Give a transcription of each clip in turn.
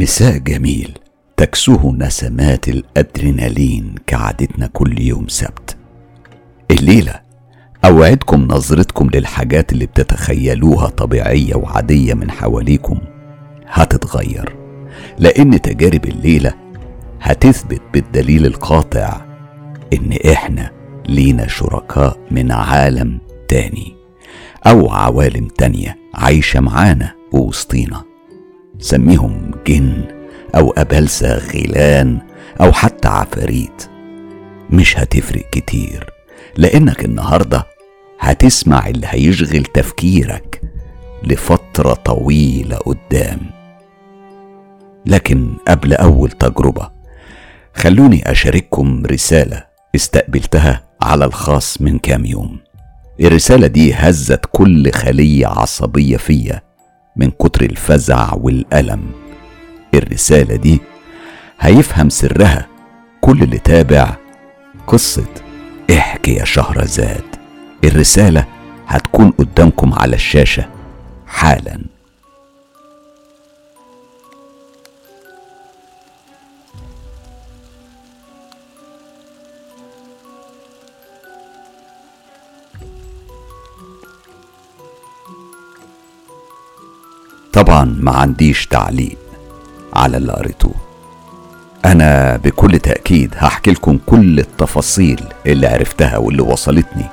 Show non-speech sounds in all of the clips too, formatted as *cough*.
مساء جميل. تكسوه نسمات الأدرينالين كعادتنا كل يوم سبت. الليلة أوعدكم نظرتكم للحاجات اللي بتتخيلوها طبيعية وعادية من حواليكم هتتغير لأن تجارب الليلة هتثبت بالدليل القاطع إن إحنا لينا شركاء من عالم تاني أو عوالم تانية عايشة معانا ووسطينا. سميهم جن أو أبلسة غيلان أو حتى عفاريت. مش هتفرق كتير لأنك النهاردة هتسمع اللي هيشغل تفكيرك لفترة طويلة قدام. لكن قبل أول تجربة خلوني أشارككم رسالة استقبلتها على الخاص من كام يوم. الرسالة دي هزت كل خلية عصبية فيا من كتر الفزع والألم. الرسالة دي هيفهم سرها كل اللي تابع قصة احكي يا شهرزاد. الرسالة هتكون قدامكم على الشاشة حالا. طبعا ما عنديش تعليق على اللي قريتوه. أنا بكل تأكيد هحكي لكم كل التفاصيل اللي عرفتها واللي وصلتني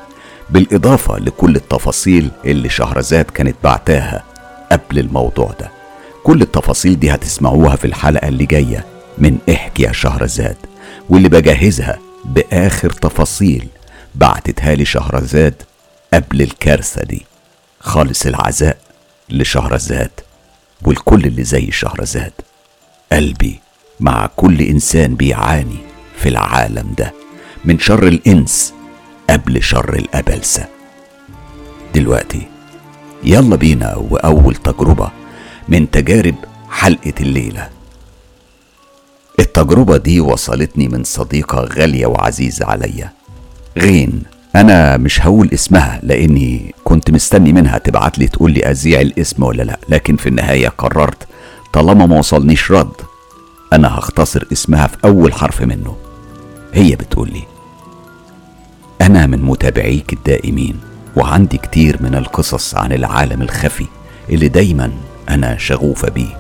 بالإضافة لكل التفاصيل اللي شهرزاد كانت بعتاها قبل الموضوع ده. كل التفاصيل دي هتسمعوها في الحلقة اللي جاية من احكي يا شهرزاد واللي بجهزها بآخر تفاصيل بعتتها لي شهرزاد قبل الكارثة دي. خالص العزاء لشهرزاد. والكل اللي زي شهرزاد قلبي مع كل إنسان بيعاني في العالم ده من شر الإنس قبل شر الأبلسة. دلوقتي يلا بينا وأول تجربة من تجارب حلقة الليلة. التجربة دي وصلتني من صديقة غالية وعزيزة عليا غين. أنا مش هقول اسمها لأني كنت مستني منها تبعت لي تقول لي أذيع الاسم ولا لأ لكن في النهاية قررت طالما ما وصلنيش رد أنا هختصر اسمها في أول حرف منه. هي بتقول لي أنا من متابعيك الدائمين وعندي كتير من القصص عن العالم الخفي اللي دايما أنا شغوفه بيه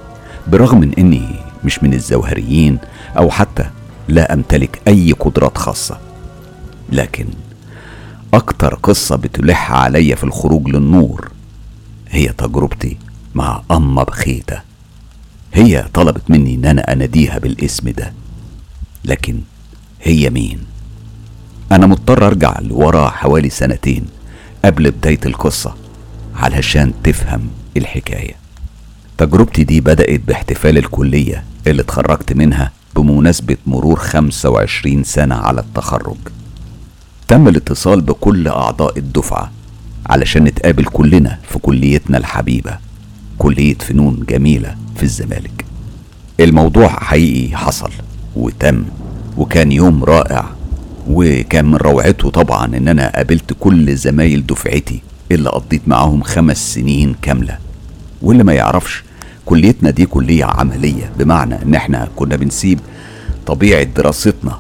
برغم من إني مش من الزوهريين أو حتى لا أمتلك أي قدرات خاصة. لكن أكتر قصة بتلح عليا في الخروج للنور هي تجربتي مع أما بخيتة. هي طلبت مني إن أنا أناديها بالاسم ده. لكن هي مين؟ أنا مضطر أرجع لورا حوالي سنتين قبل بداية القصة علشان تفهم الحكاية. تجربتي دي بدأت باحتفال الكلية اللي اتخرجت منها بمناسبة مرور 25 سنة على التخرج. تم الاتصال بكل أعضاء الدفعة علشان نتقابل كلنا في كليتنا الحبيبة كلية فنون جميلة في الزمالك. الموضوع حقيقي حصل وتم وكان يوم رائع وكان من روعته طبعا إن أنا قابلت كل زمايل دفعتي اللي قضيت معاهم خمس سنين كاملة. واللي ما يعرفش كليتنا دي كلية عملية بمعنى إن إحنا كنا بنسيب طبيعة دراستنا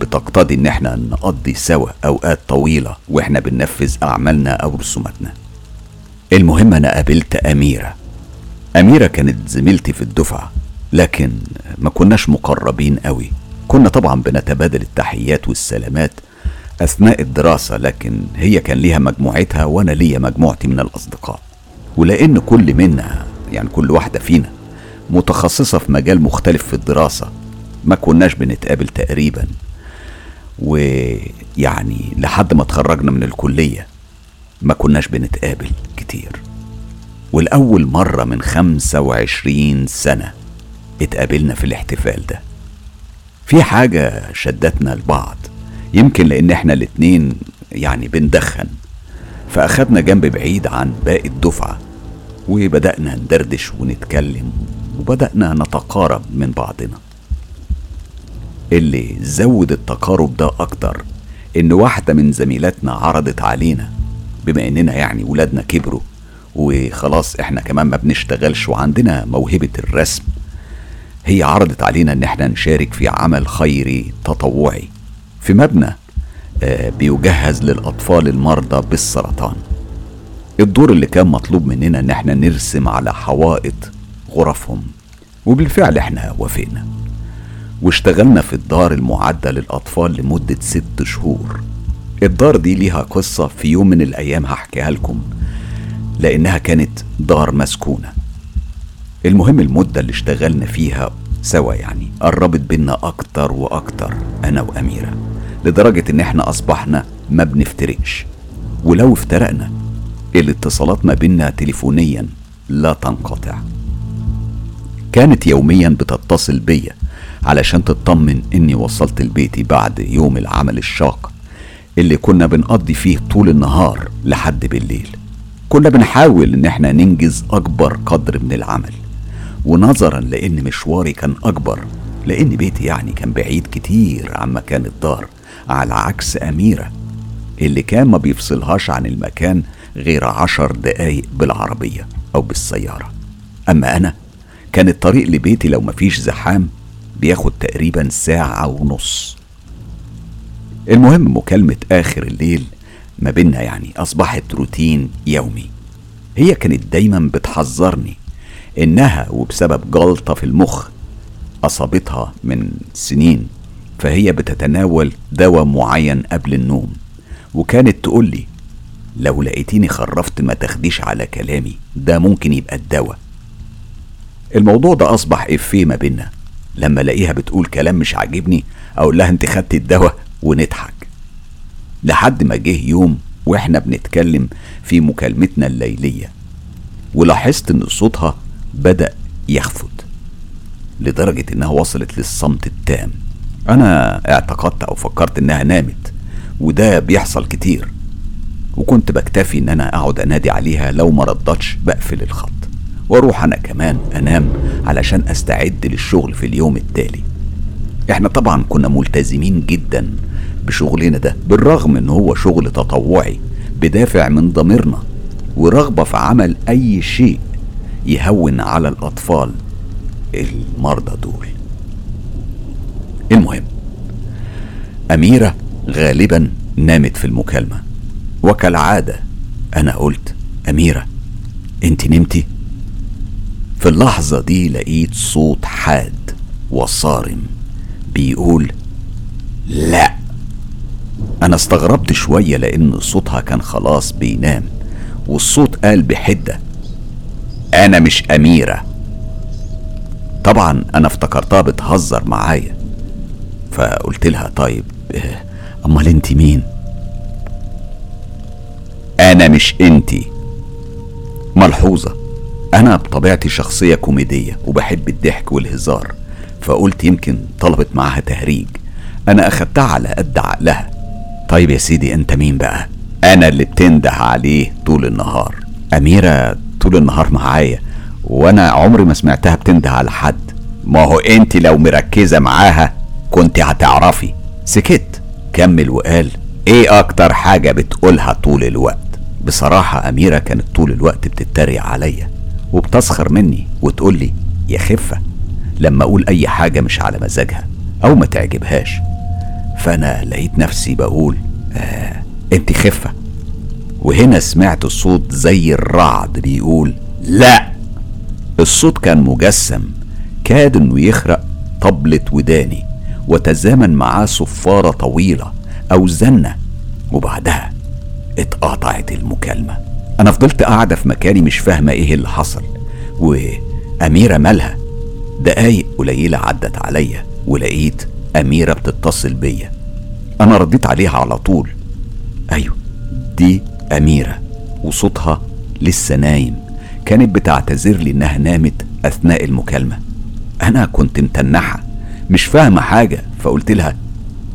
بتقتضي إن إحنا نقضي سوا أوقات طويلة وإحنا بننفذ أعمالنا أو رسوماتنا. المهم أنا قابلت أميرة. أميرة كانت زميلتي في الدفعة لكن ما كناش مقربين قوي. كنا طبعا بنتبادل التحيات والسلامات أثناء الدراسة لكن هي كان ليها مجموعتها وأنا ليا مجموعتي من الأصدقاء. ولأن كل منا يعني كل واحدة فينا متخصصة في مجال مختلف في الدراسة ما كناش بنتقابل تقريبا. ويعني لحد ما اتخرجنا من الكلية ما كناش بنتقابل كتير. والأول مرة من خمسة وعشرين سنة اتقابلنا في الاحتفال ده. في حاجة شدتنا لبعض. يمكن لأن إحنا الاتنين يعني بندخن. فأخدنا جنب بعيد عن باقي الدفعة. وبدأنا ندردش ونتكلم. وبدأنا نتقارب من بعضنا. اللي زود التقارب ده أكتر إن واحدة من زميلاتنا عرضت علينا بما إننا يعني ولادنا كبروا وخلاص إحنا كمان ما بنشتغلش وعندنا موهبة الرسم. هي عرضت علينا إن إحنا نشارك في عمل خيري تطوعي في مبنى آه، بيجهز للأطفال المرضى بالسرطان. الدور اللي كان مطلوب مننا إن إحنا نرسم على حوائط غرفهم وبالفعل إحنا وافقنا. واشتغلنا في الدار المعدة للأطفال لمدة ست شهور. الدار دي ليها قصة في يوم من الأيام هحكيها لكم لأنها كانت دار مسكونة. المهم المدة اللي اشتغلنا فيها سوا يعني قربت بينا أكتر وأكتر أنا وأميرة لدرجة إن إحنا أصبحنا ما بنفترقش. ولو افترقنا الاتصالات ما بينا تليفونيا لا تنقطع. كانت يوميا بتتصل بيا علشان تطمن إني وصلت لبيتي بعد يوم العمل الشاق اللي كنا بنقضي فيه طول النهار لحد بالليل. كنا بنحاول إن إحنا ننجز أكبر قدر من العمل. ونظرا لأن مشواري كان أكبر لأن بيتي يعني كان بعيد كتير عن مكان الدار على عكس أميرة اللي كان ما بيفصلهاش عن المكان غير عشر دقايق بالعربية أو بالسيارة. أما أنا كان الطريق لبيتي لو مفيش زحام بياخد تقريبا ساعة ونص. المهم مكالمة آخر الليل ما بينا يعني أصبحت روتين يومي. هي كانت دايما بتحذرني إنها وبسبب جلطة في المخ أصابتها من سنين فهي بتتناول دواء معين قبل النوم وكانت تقول لي لو لقيتيني خرفت ما تاخديش على كلامي ده ممكن يبقى الدواء. الموضوع ده أصبح إفيه ما بينا لما الاقيها بتقول كلام مش عاجبني أقول لها انت خدت الدواء ونضحك. لحد ما جه يوم وإحنا بنتكلم في مكالمتنا الليلية ولاحظت ان صوتها بدأ يخفت لدرجة انها وصلت للصمت التام. أنا اعتقدت أو فكرت انها نامت وده بيحصل كتير وكنت بكتفي ان أنا اقعد انادي عليها لو ما ردتش بقفل الخط. وأروح أنا كمان أنام علشان أستعد للشغل في اليوم التالي. إحنا طبعا كنا ملتزمين جدا بشغلنا ده بالرغم إن هو شغل تطوعي بدافع من ضميرنا ورغبة في عمل أي شيء يهون على الأطفال المرضى دول. المهم أميرة غالبا نامت في المكالمة وكالعادة أنا قلت أميرة أنت نمتي؟ في اللحظة دي لقيت صوت حاد وصارم بيقول لا. أنا استغربت شوية لأن صوتها كان خلاص بينام والصوت قال بحدة أنا مش أميرة. طبعا أنا افتكرتها بتهزر معايا فقلت لها طيب أمال أنت مين؟ أنا مش أنتي. ملحوظة. أنا بطبيعتي شخصية كوميدية وبحب الضحك والهزار فقلت يمكن طلبت معاها تهريج. أنا أخدتها على قد عقلها. طيب يا سيدي أنت مين بقى؟ أنا اللي بتنده عليه طول النهار. أميرة طول النهار معايا وأنا عمري ما سمعتها بتنده على حد. ما هو أنت لو مركزة معاها كنت هتعرفي. سكت. كمل وقال إيه أكتر حاجة بتقولها طول الوقت؟ بصراحة أميرة كانت طول الوقت بتتريق عليا. وبتسخر مني وتقول لي يا خفة لما أقول أي حاجة مش على مزاجها أو ما تعجبهاش. فأنا لقيت نفسي بقول آه أنت خفة. وهنا سمعت الصوت زي الرعد بيقول لا. الصوت كان مجسم كاد إنه يخرق طبلة وداني وتزامن معاه صفارة طويلة أو زنة وبعدها اتقطعت المكالمة. أنا فضلت قاعدة في مكاني مش فاهمة إيه اللي حصل. وأميرة مالها دقايق قليلة عدت عليا ولقيت أميرة بتتصل بيا. أنا رديت عليها على طول. أيوة دي أميرة وصوتها لسه نايم. كانت بتعتذر لي إنها نامت أثناء المكالمة. أنا كنت متنحة مش فاهمة حاجة فقلت لها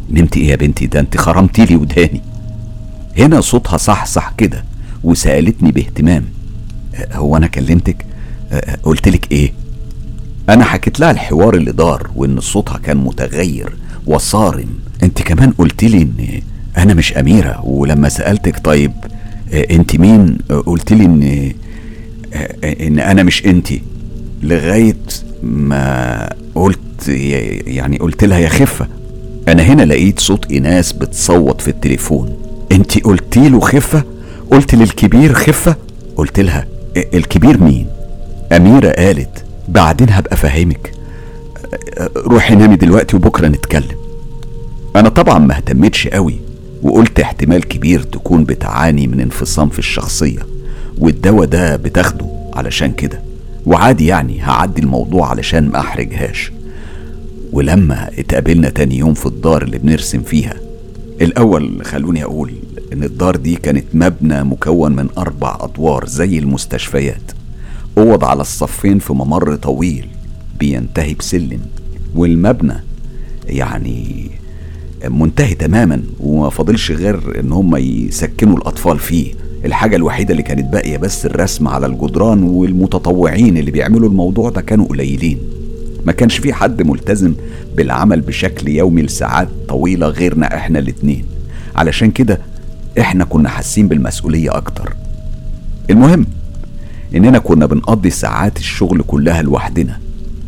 نمتي إيه يا بنتي؟ ده أنت خرمتي لي وداني. هنا صوتها صح كده. وسألتني باهتمام. هو أنا كلمتك؟ قلت لك إيه؟ أنا حكيت لها الحوار اللي دار وإن صوتها كان متغير وصارم. أنت كمان قلت لي إن أنا مش أميرة. ولما سألتك طيب أنت مين؟ قلت لي إن إن أنا مش أنت. لغاية ما قلت يعني قلت لها يا خفة أنا هنا لقيت صوت إناس بتصوت في التليفون. أنت قلتي له خفة؟ قلت للكبير خفة؟ قلت لها الكبير مين؟ أميرة قالت بعدين هبقى فاهمك. روحي نامي دلوقتي وبكرة نتكلم. أنا طبعا ما اهتمتش قوي وقلت احتمال كبير تكون بتعاني من انفصام في الشخصية والدواء ده بتاخده علشان كده وعادي يعني هعدي الموضوع علشان ما أحرجهاش. ولما اتقابلنا تاني يوم في الدار اللي بنرسم فيها الأول خلوني أقول إن الدار دي كانت مبنى مكون من أربع أدوار زي المستشفيات. أوض على الصفين في ممر طويل بينتهي بسلم والمبنى يعني منتهي تماما وما فاضلش غير إن هم يسكنوا الأطفال فيه. الحاجة الوحيدة اللي كانت باقية بس الرسم على الجدران والمتطوعين اللي بيعملوا الموضوع ده كانوا قليلين. ما كانش في حد ملتزم بالعمل بشكل يومي لساعات طويلة غيرنا إحنا الاتنين. علشان كده إحنا كنا حاسين بالمسؤولية أكتر. المهم إننا كنا بنقضي ساعات الشغل كلها لوحدنا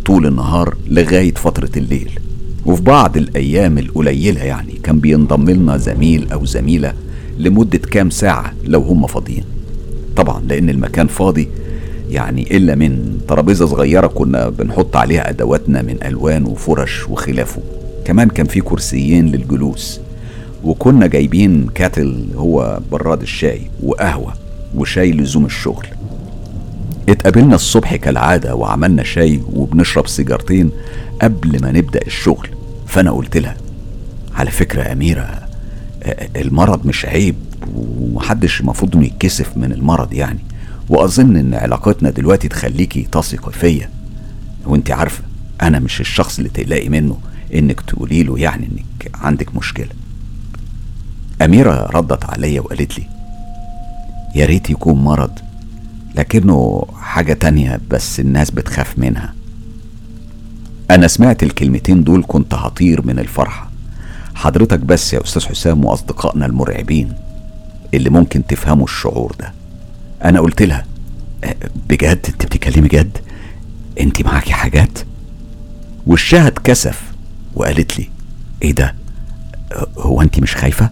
طول النهار لغاية فترة الليل. وفي بعض الأيام القليلة يعني كان بينضم لنا زميل أو زميلة لمدة كام ساعة لو هم فاضيين. طبعا لأن المكان فاضي يعني إلا من ترابيزة صغيرة كنا بنحط عليها أدواتنا من ألوان وفرش وخلافه كمان كان في كرسيين للجلوس. وكنا جايبين كاتل هو براد الشاي وقهوة وشاي لزوم الشغل. اتقابلنا الصبح كالعادة وعملنا شاي وبنشرب سيجارتين قبل ما نبدأ الشغل. فأنا قلت لها على فكرة أميرة المرض مش عيب ومحدش المفروض إنه يتكسف من المرض يعني. وأظن إن علاقتنا دلوقتي تخليكي تثقي فيا. وانت عارفة أنا مش الشخص اللي تقلقي منه إنك تقولي له يعني إنك عندك مشكلة. أميرة ردت عليا وقالت لي يا ريت يكون مرض لكنه حاجة تانية بس الناس بتخاف منها. أنا سمعت الكلمتين دول كنت هطير من الفرحة. حضرتك بس يا أستاذ حسام وأصدقائنا المرعبين اللي ممكن تفهموا الشعور ده. أنا قلت لها أه، بجد؟ أنت بتتكلمي جد؟ أنت معاكي حاجات؟ وشها اتكسف وقالت لي إيه ده؟ هو أنت مش خايفة؟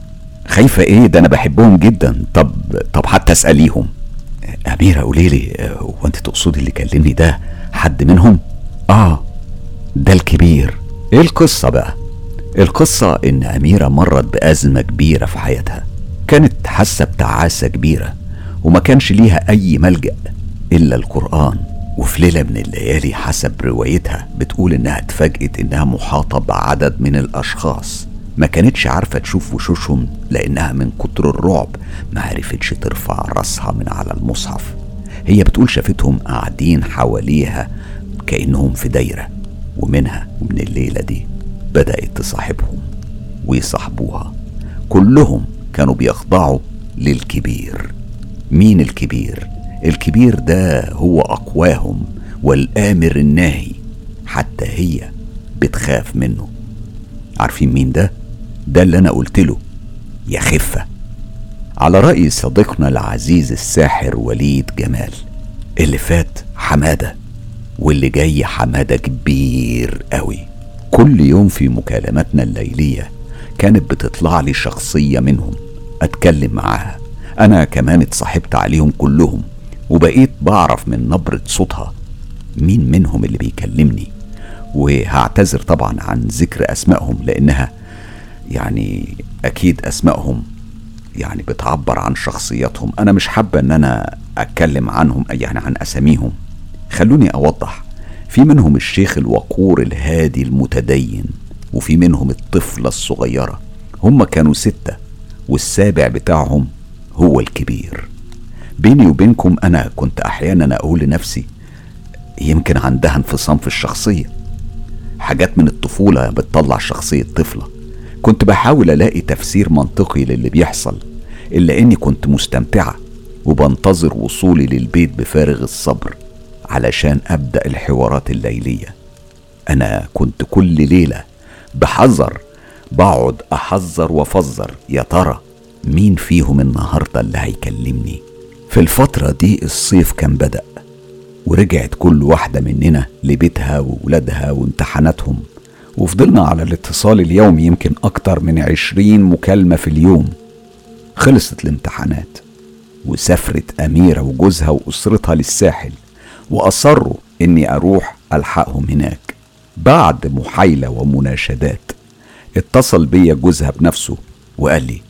خايفة إيه؟ ده أنا بحبهم جدا. طب طب حتى أسأليهم. أميرة قولي لي هو أنت تقصدي اللي كلمني ده حد منهم؟ آه ده الكبير. إيه القصة بقى؟ القصة إن أميرة مرت بأزمة كبيرة في حياتها. كانت حاسة بتعاسة كبيرة وما كانش ليها أي ملجأ إلا القرآن. وفي ليلة من الليالي حسب روايتها بتقول إنها اتفاجئت إنها محاطة بعدد من الأشخاص. ما كانتش عارفة تشوف وشوشهم لأنها من كتر الرعب ما عرفتش ترفع راسها من على المصحف. هي بتقول شافتهم قاعدين حواليها كأنهم في دايرة ومنها ومن الليلة دي بدأت تصاحبهم ويصاحبوها. كلهم كانوا بيخضعوا للكبير. مين الكبير؟ الكبير ده هو أقواهم والآمر الناهي حتى هي بتخاف منه. عارفين مين ده؟ ده اللي أنا قلت له. يا خفة. على رأي صديقنا العزيز الساحر وليد جمال. اللي فات حمادة واللي جاي حمادة كبير قوي. كل يوم في مكالماتنا الليلية كانت بتطلع لي شخصية منهم. أتكلم معاها. أنا كمان اتصاحبت عليهم كلهم. وبقيت بعرف من نبرة صوتها مين منهم اللي بيكلمني. وهعتذر طبعا عن ذكر أسمائهم لأنها يعني أكيد أسمائهم يعني بتعبر عن شخصياتهم أنا مش حابة إن أنا أتكلم عنهم يعني عن أساميهم. خلوني أوضح. في منهم الشيخ الوقور الهادي المتدين وفي منهم الطفلة الصغيرة. هم كانوا ستة والسابع بتاعهم هو الكبير. بيني وبينكم أنا كنت أحيانا أقول لنفسي يمكن عندها انفصام في الشخصية. حاجات من الطفولة بتطلع شخصية طفلة. كنت بحاول ألاقي تفسير منطقي للي بيحصل إلا إني كنت مستمتعة وبنتظر وصولي للبيت بفارغ الصبر علشان أبدأ الحوارات الليلية. أنا كنت كل ليلة بحذر بقعد أحذر وأفذر يا ترى مين فيهم النهارده اللي هيكلمني؟ في الفترة دي الصيف كان بدأ ورجعت كل واحدة مننا لبيتها وولادها وامتحاناتهم. وفضلنا على الاتصال اليومي يمكن أكتر من عشرين مكالمة في اليوم. خلصت الامتحانات وسافرت أميرة وجوزها وأسرتها للساحل وأصروا إني أروح ألحقهم هناك. بعد محايلة ومناشدات اتصل بيا جوزها بنفسه وقال لي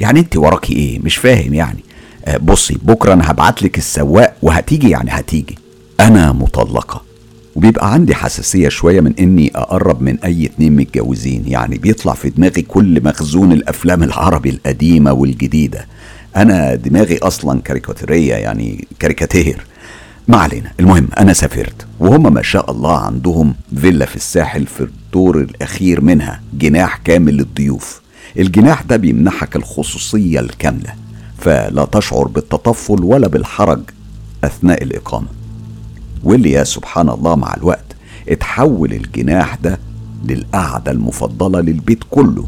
يعني أنت وراكي إيه؟ مش فاهم يعني. آه، بصي بكرة أنا هبعتلك السواق وهتيجي يعني هتيجي. أنا مطلقة. وبيبقى عندي حساسية شوية من إني أقرب من أي اتنين متجوزين. يعني بيطلع في دماغي كل مخزون الأفلام العربي القديمة والجديدة. أنا دماغي أصلا كاريكاتيرية يعني كاريكاتير. ما علينا المهم أنا سافرت وهم ما شاء الله عندهم فيلا في الساحل في الدور الأخير منها جناح كامل للضيوف. الجناح ده بيمنحك الخصوصية الكاملة فلا تشعر بالتطفل ولا بالحرج أثناء الإقامة. واللي يا سبحان الله مع الوقت اتحول الجناح ده للقعدة المفضلة للبيت كله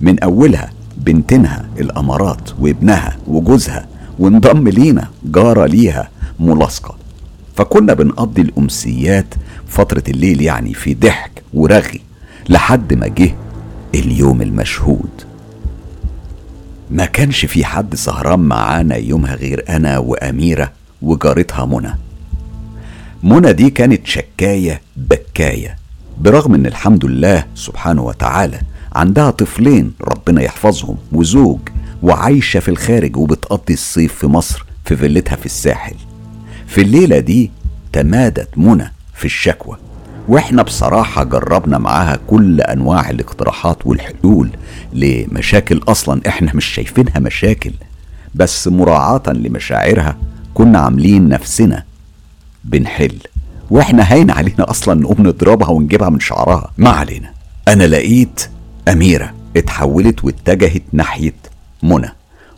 من أولها بنتنا الأمارات وابنها وجوزها وانضم لينا جارة ليها ملاصقة. فكنا بنقضي الأمسيات فترة الليل يعني في ضحك ورغي لحد ما جه اليوم المشهود. ما كانش في حد سهران معانا يومها غير أنا وأميرة وجارتها منى. منى دي كانت شكاية بكاية برغم إن الحمد لله سبحانه وتعالى عندها طفلين ربنا يحفظهم وزوج وعايشة في الخارج وبتقضي الصيف في مصر في فيلتها في الساحل. في الليلة دي تمادت منى في الشكوى وإحنا بصراحة جربنا معاها كل أنواع الاقتراحات والحلول لمشاكل أصلا إحنا مش شايفينها مشاكل بس مراعاة لمشاعرها كنا عاملين نفسنا بنحل. وإحنا هين علينا أصلا نقوم نضربها ونجيبها من شعرها. ما علينا. أنا لقيت أميرة اتحولت واتجهت ناحية منى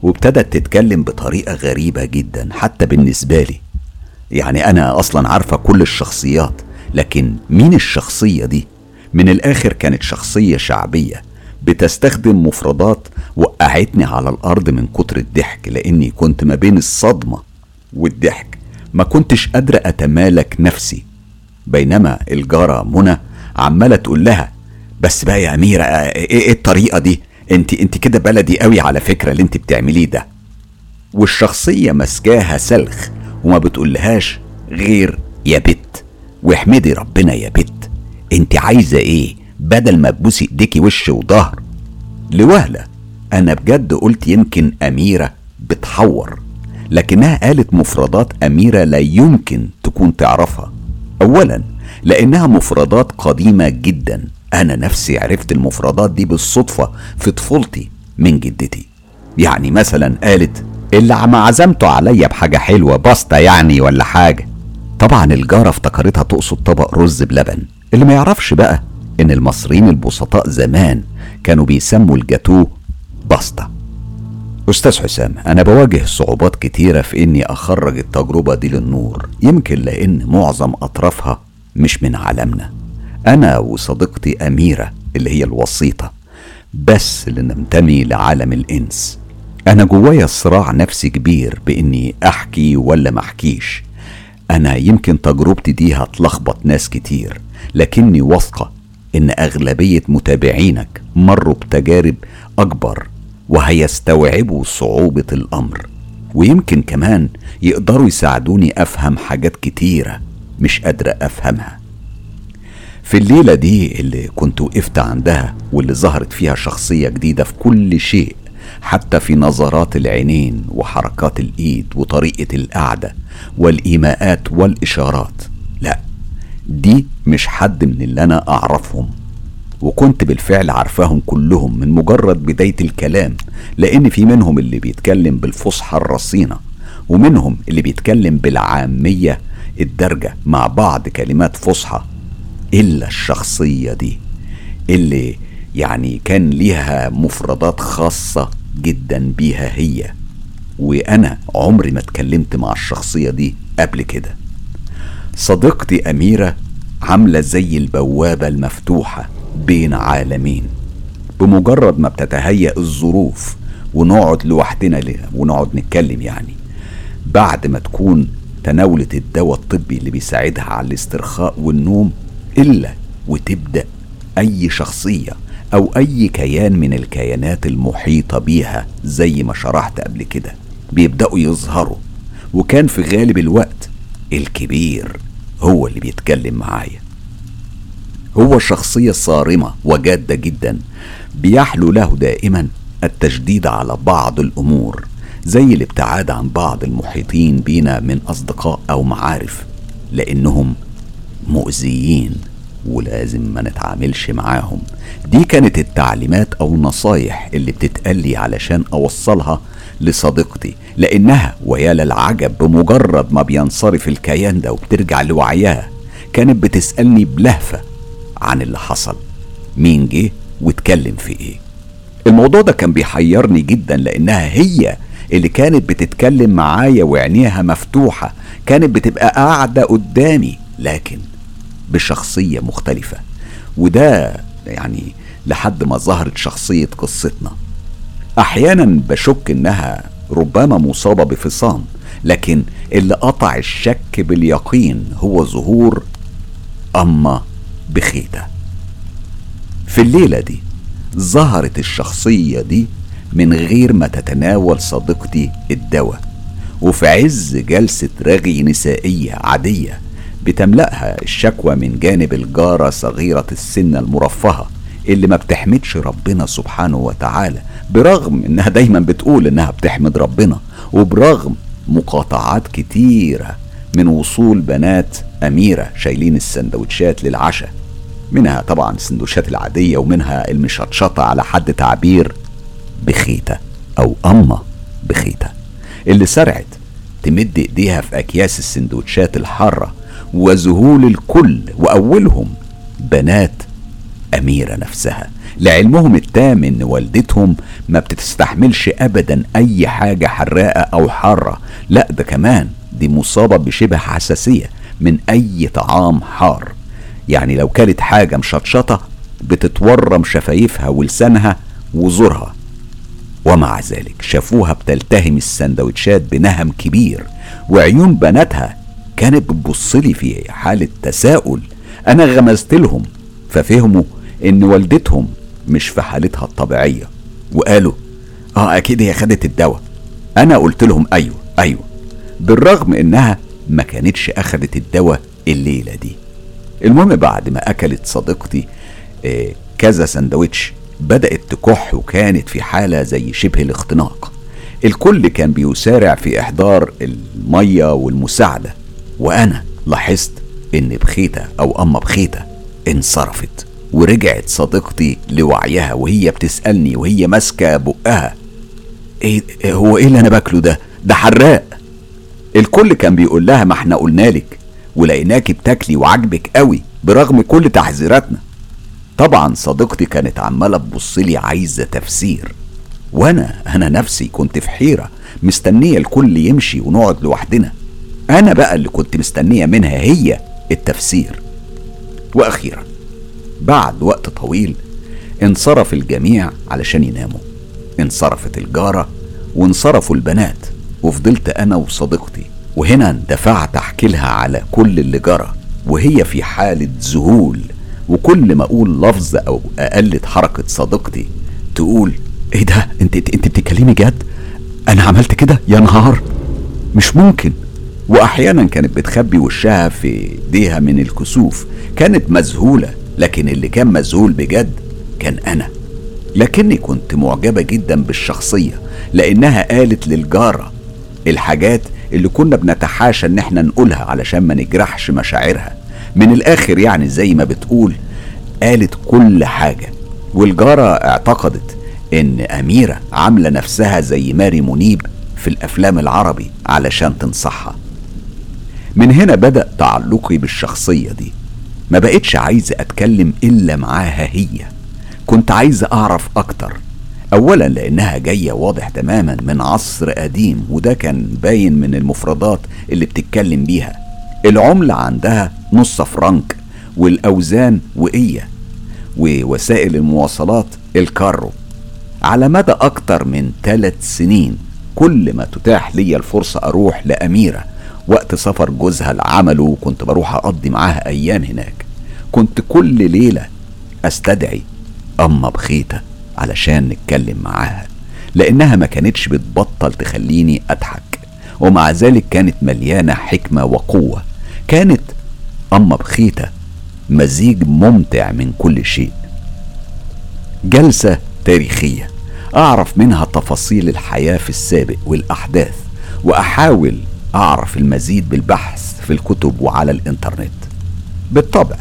وابتدت تتكلم بطريقة غريبة جدا حتى بالنسبة لي. يعني أنا أصلا عارفة كل الشخصيات لكن مين الشخصية دي؟ من الآخر كانت شخصية شعبية بتستخدم مفردات وقعتني على الأرض من كتر الضحك لأني كنت ما بين الصدمة والضحك. ما كنتش قادرة أتمالك نفسي. بينما الجارة منى عمالة تقول لها بس بقى يا أميرة إيه, إيه الطريقة دي؟ أنت أنت كده بلدي قوي على فكرة اللي أنت بتعمليه ده. والشخصية مسكاها سلخ وما بتقولهاش غير يا بت واحمدي ربنا يا بت أنت عايزة إيه بدل ما تبوسي إيديكي وش وظهر؟ لوهلة أنا بجد قلت يمكن أميرة بتحور. لكنها قالت مفردات أميرة لا يمكن تكون تعرفها. أولا لأنها مفردات قديمة جدا. أنا نفسي عرفت المفردات دي بالصدفة في طفولتي من جدتي. يعني مثلا قالت اللي عم عزمته عليا بحاجة حلوة باستا يعني ولا حاجة. طبعا الجارة افتكرتها تقصد طبق رز بلبن. اللي ما يعرفش بقى إن المصريين البسطاء زمان كانوا بيسموا الجاتوه باستا. أستاذ حسام أنا بواجه صعوبات كتيرة في إني أخرج التجربة دي للنور. يمكن لأن معظم أطرافها مش من عالمنا. أنا وصديقتي أميرة اللي هي الوسيطة بس اللي ننتمي لعالم الإنس. أنا جوايا صراع نفسي كبير بإني أحكي ولا ما أحكيش. أنا يمكن تجربتي دي هتلخبط ناس كتير لكني واثقة إن أغلبية متابعينك مروا بتجارب أكبر وهيستوعبوا صعوبة الأمر. ويمكن كمان يقدروا يساعدوني أفهم حاجات كتيرة مش قادرة أفهمها. في الليلة دي اللي كنت وقفت عندها واللي ظهرت فيها شخصية جديدة في كل شيء حتى في نظرات العينين وحركات الإيد وطريقة القعدة والإيماءات والإشارات لا دي مش حد من اللي أنا أعرفهم. وكنت بالفعل عارفاهم كلهم من مجرد بداية الكلام لأن في منهم اللي بيتكلم بالفصحى الرصينة ومنهم اللي بيتكلم بالعامية الدرجة مع بعض كلمات فصحى إلا الشخصية دي اللي يعني كان ليها مفردات خاصة جدا بيها هي. وأنا عمري ما اتكلمت مع الشخصية دي قبل كده. صديقتي أميرة عاملة زي البوابة المفتوحة. بين عالمين. بمجرد ما بتتهيأ الظروف ونقعد لوحدنا ونقعد نتكلم يعني بعد ما تكون تناولت الدواء الطبي اللي بيساعدها على الاسترخاء والنوم إلا وتبدأ أي شخصية أو أي كيان من الكيانات المحيطة بيها زي ما شرحت قبل كده بيبدأوا يظهروا. وكان في غالب الوقت الكبير هو اللي بيتكلم معايا. هو شخصية صارمة وجادة جدا بيحلو له دائما التشديد على بعض الأمور زي الابتعاد عن بعض المحيطين بينا من أصدقاء أو معارف لأنهم مؤذيين ولازم ما نتعاملش معاهم. دي كانت التعليمات أو النصايح اللي بتتقلي علشان أوصلها لصديقتي لأنها ويا للعجب بمجرد ما بينصرف الكيان ده وبترجع لوعيها كانت بتسألني بلهفة عن اللي حصل. مين جه واتكلم في إيه. الموضوع ده كان بيحيرني جدا لأنها هي اللي كانت بتتكلم معايا وعينيها مفتوحة. كانت بتبقى قاعدة قدامي لكن بشخصية مختلفة. وده يعني لحد ما ظهرت شخصية قصتنا. أحيانا بشك إنها ربما مصابة بفصام لكن اللي قطع الشك باليقين هو ظهور أما بخيتة في الليلة دي ظهرت الشخصية دي من غير ما تتناول صديقتي الدواء وفي عز جلسة رغي نسائية عادية بتملأها الشكوى من جانب الجارة صغيرة السن المرفهة اللي ما بتحمدش ربنا سبحانه وتعالى برغم إنها دايما بتقول إنها بتحمد ربنا وبرغم مقاطعات كتيرة من وصول بنات أميرة شايلين السندوتشات للعشاء. منها طبعا السندوتشات العادية ومنها المشطشطة على حد تعبير بخيتة أو أمة بخيتة. اللي سرعت تمد إيديها في أكياس السندوتشات الحارة وذهول الكل وأولهم بنات أميرة نفسها. لعلمهم التام إن والدتهم ما بتستحملش أبدا أي حاجة حراقة أو حارة. لا ده كمان دي مصابة بشبه حساسية من أي طعام حار. يعني لو كانت حاجة مشطشطة بتتورم شفايفها ولسانها وزورها. ومع ذلك شافوها بتلتهم السندوتشات بنهم كبير وعيون بناتها كانت بتبصلي في حالة تساؤل. أنا غمزت لهم ففهموا إن والدتهم مش في حالتها الطبيعية. وقالوا آه أكيد هي خدت الدواء. أنا قلت لهم أيوه أيوه بالرغم إنها ما كانتش أخدت الدواء الليلة دي. المهم بعد ما أكلت صديقتي آه، كذا سندوتش بدأت تكح وكانت في حالة زي شبه الاختناق. الكل كان بيسارع في إحضار المية والمساعدة وأنا لاحظت إن بخيتة أو أما بخيتة انصرفت ورجعت صديقتي لوعيها وهي بتسألني وهي ماسكة بقها إيه هو إيه اللي أنا باكله ده؟ ده حراق. الكل كان بيقول لها ما إحنا قلنا لك. ولقيناكي بتاكلي وعجبك قوي برغم كل تحذيراتنا طبعا صديقتي كانت عمالة تبصلي عايزة تفسير. وأنا أنا نفسي كنت في حيرة مستنية الكل يمشي ونقعد لوحدنا. أنا بقى اللي كنت مستنية منها هي التفسير. وأخيرا بعد وقت طويل انصرف الجميع علشان يناموا. انصرفت الجارة وانصرفوا البنات وفضلت أنا وصديقتي وهنا اندفعت احكي لها على كل اللي جرى وهي في حالة ذهول. وكل ما أقول لفظ أو اقلد حركة صديقتي تقول إيه ده؟ انت أنت بتتكلمي جد؟ أنا عملت كده؟ يا نهار! مش ممكن. وأحيانا كانت بتخبي وشها في إيديها من الكسوف. كانت مذهولة لكن اللي كان مذهول بجد كان أنا. لكني كنت معجبة جدا بالشخصية لأنها قالت للجارة الحاجات اللي كنا بنتحاشى إن إحنا نقولها علشان ما نجرحش مشاعرها. من الآخر يعني زي ما بتقول قالت كل حاجة. والجارة اعتقدت إن أميرة عاملة نفسها زي ماري منيب في الأفلام العربي علشان تنصحها. من هنا بدأ تعلقي بالشخصية دي. ما بقتش عايزة أتكلم إلا معاها هي. كنت عايزة أعرف أكتر. اولا لأنها جاية واضح تماما من عصر قديم وده كان باين من المفردات اللي بتتكلم بيها. العملة عندها نص فرنك والأوزان وقية ووسائل المواصلات الكارو. على مدى أكتر من ثلاث سنين كل ما تتاح لي الفرصة أروح لأميرة وقت سفر جوزها لعمله وكنت بروح أقضي معاها أيام هناك. كنت كل ليلة أستدعي أما بخيتة. علشان نتكلم معاها لأنها ما كانتش بتبطل تخليني أضحك ومع ذلك كانت مليانة حكمة وقوة كانت أما بخيتة مزيج ممتع من كل شيء. جلسة تاريخية أعرف منها تفاصيل الحياة في السابق والأحداث وأحاول أعرف المزيد بالبحث في الكتب وعلى الإنترنت. بالطبع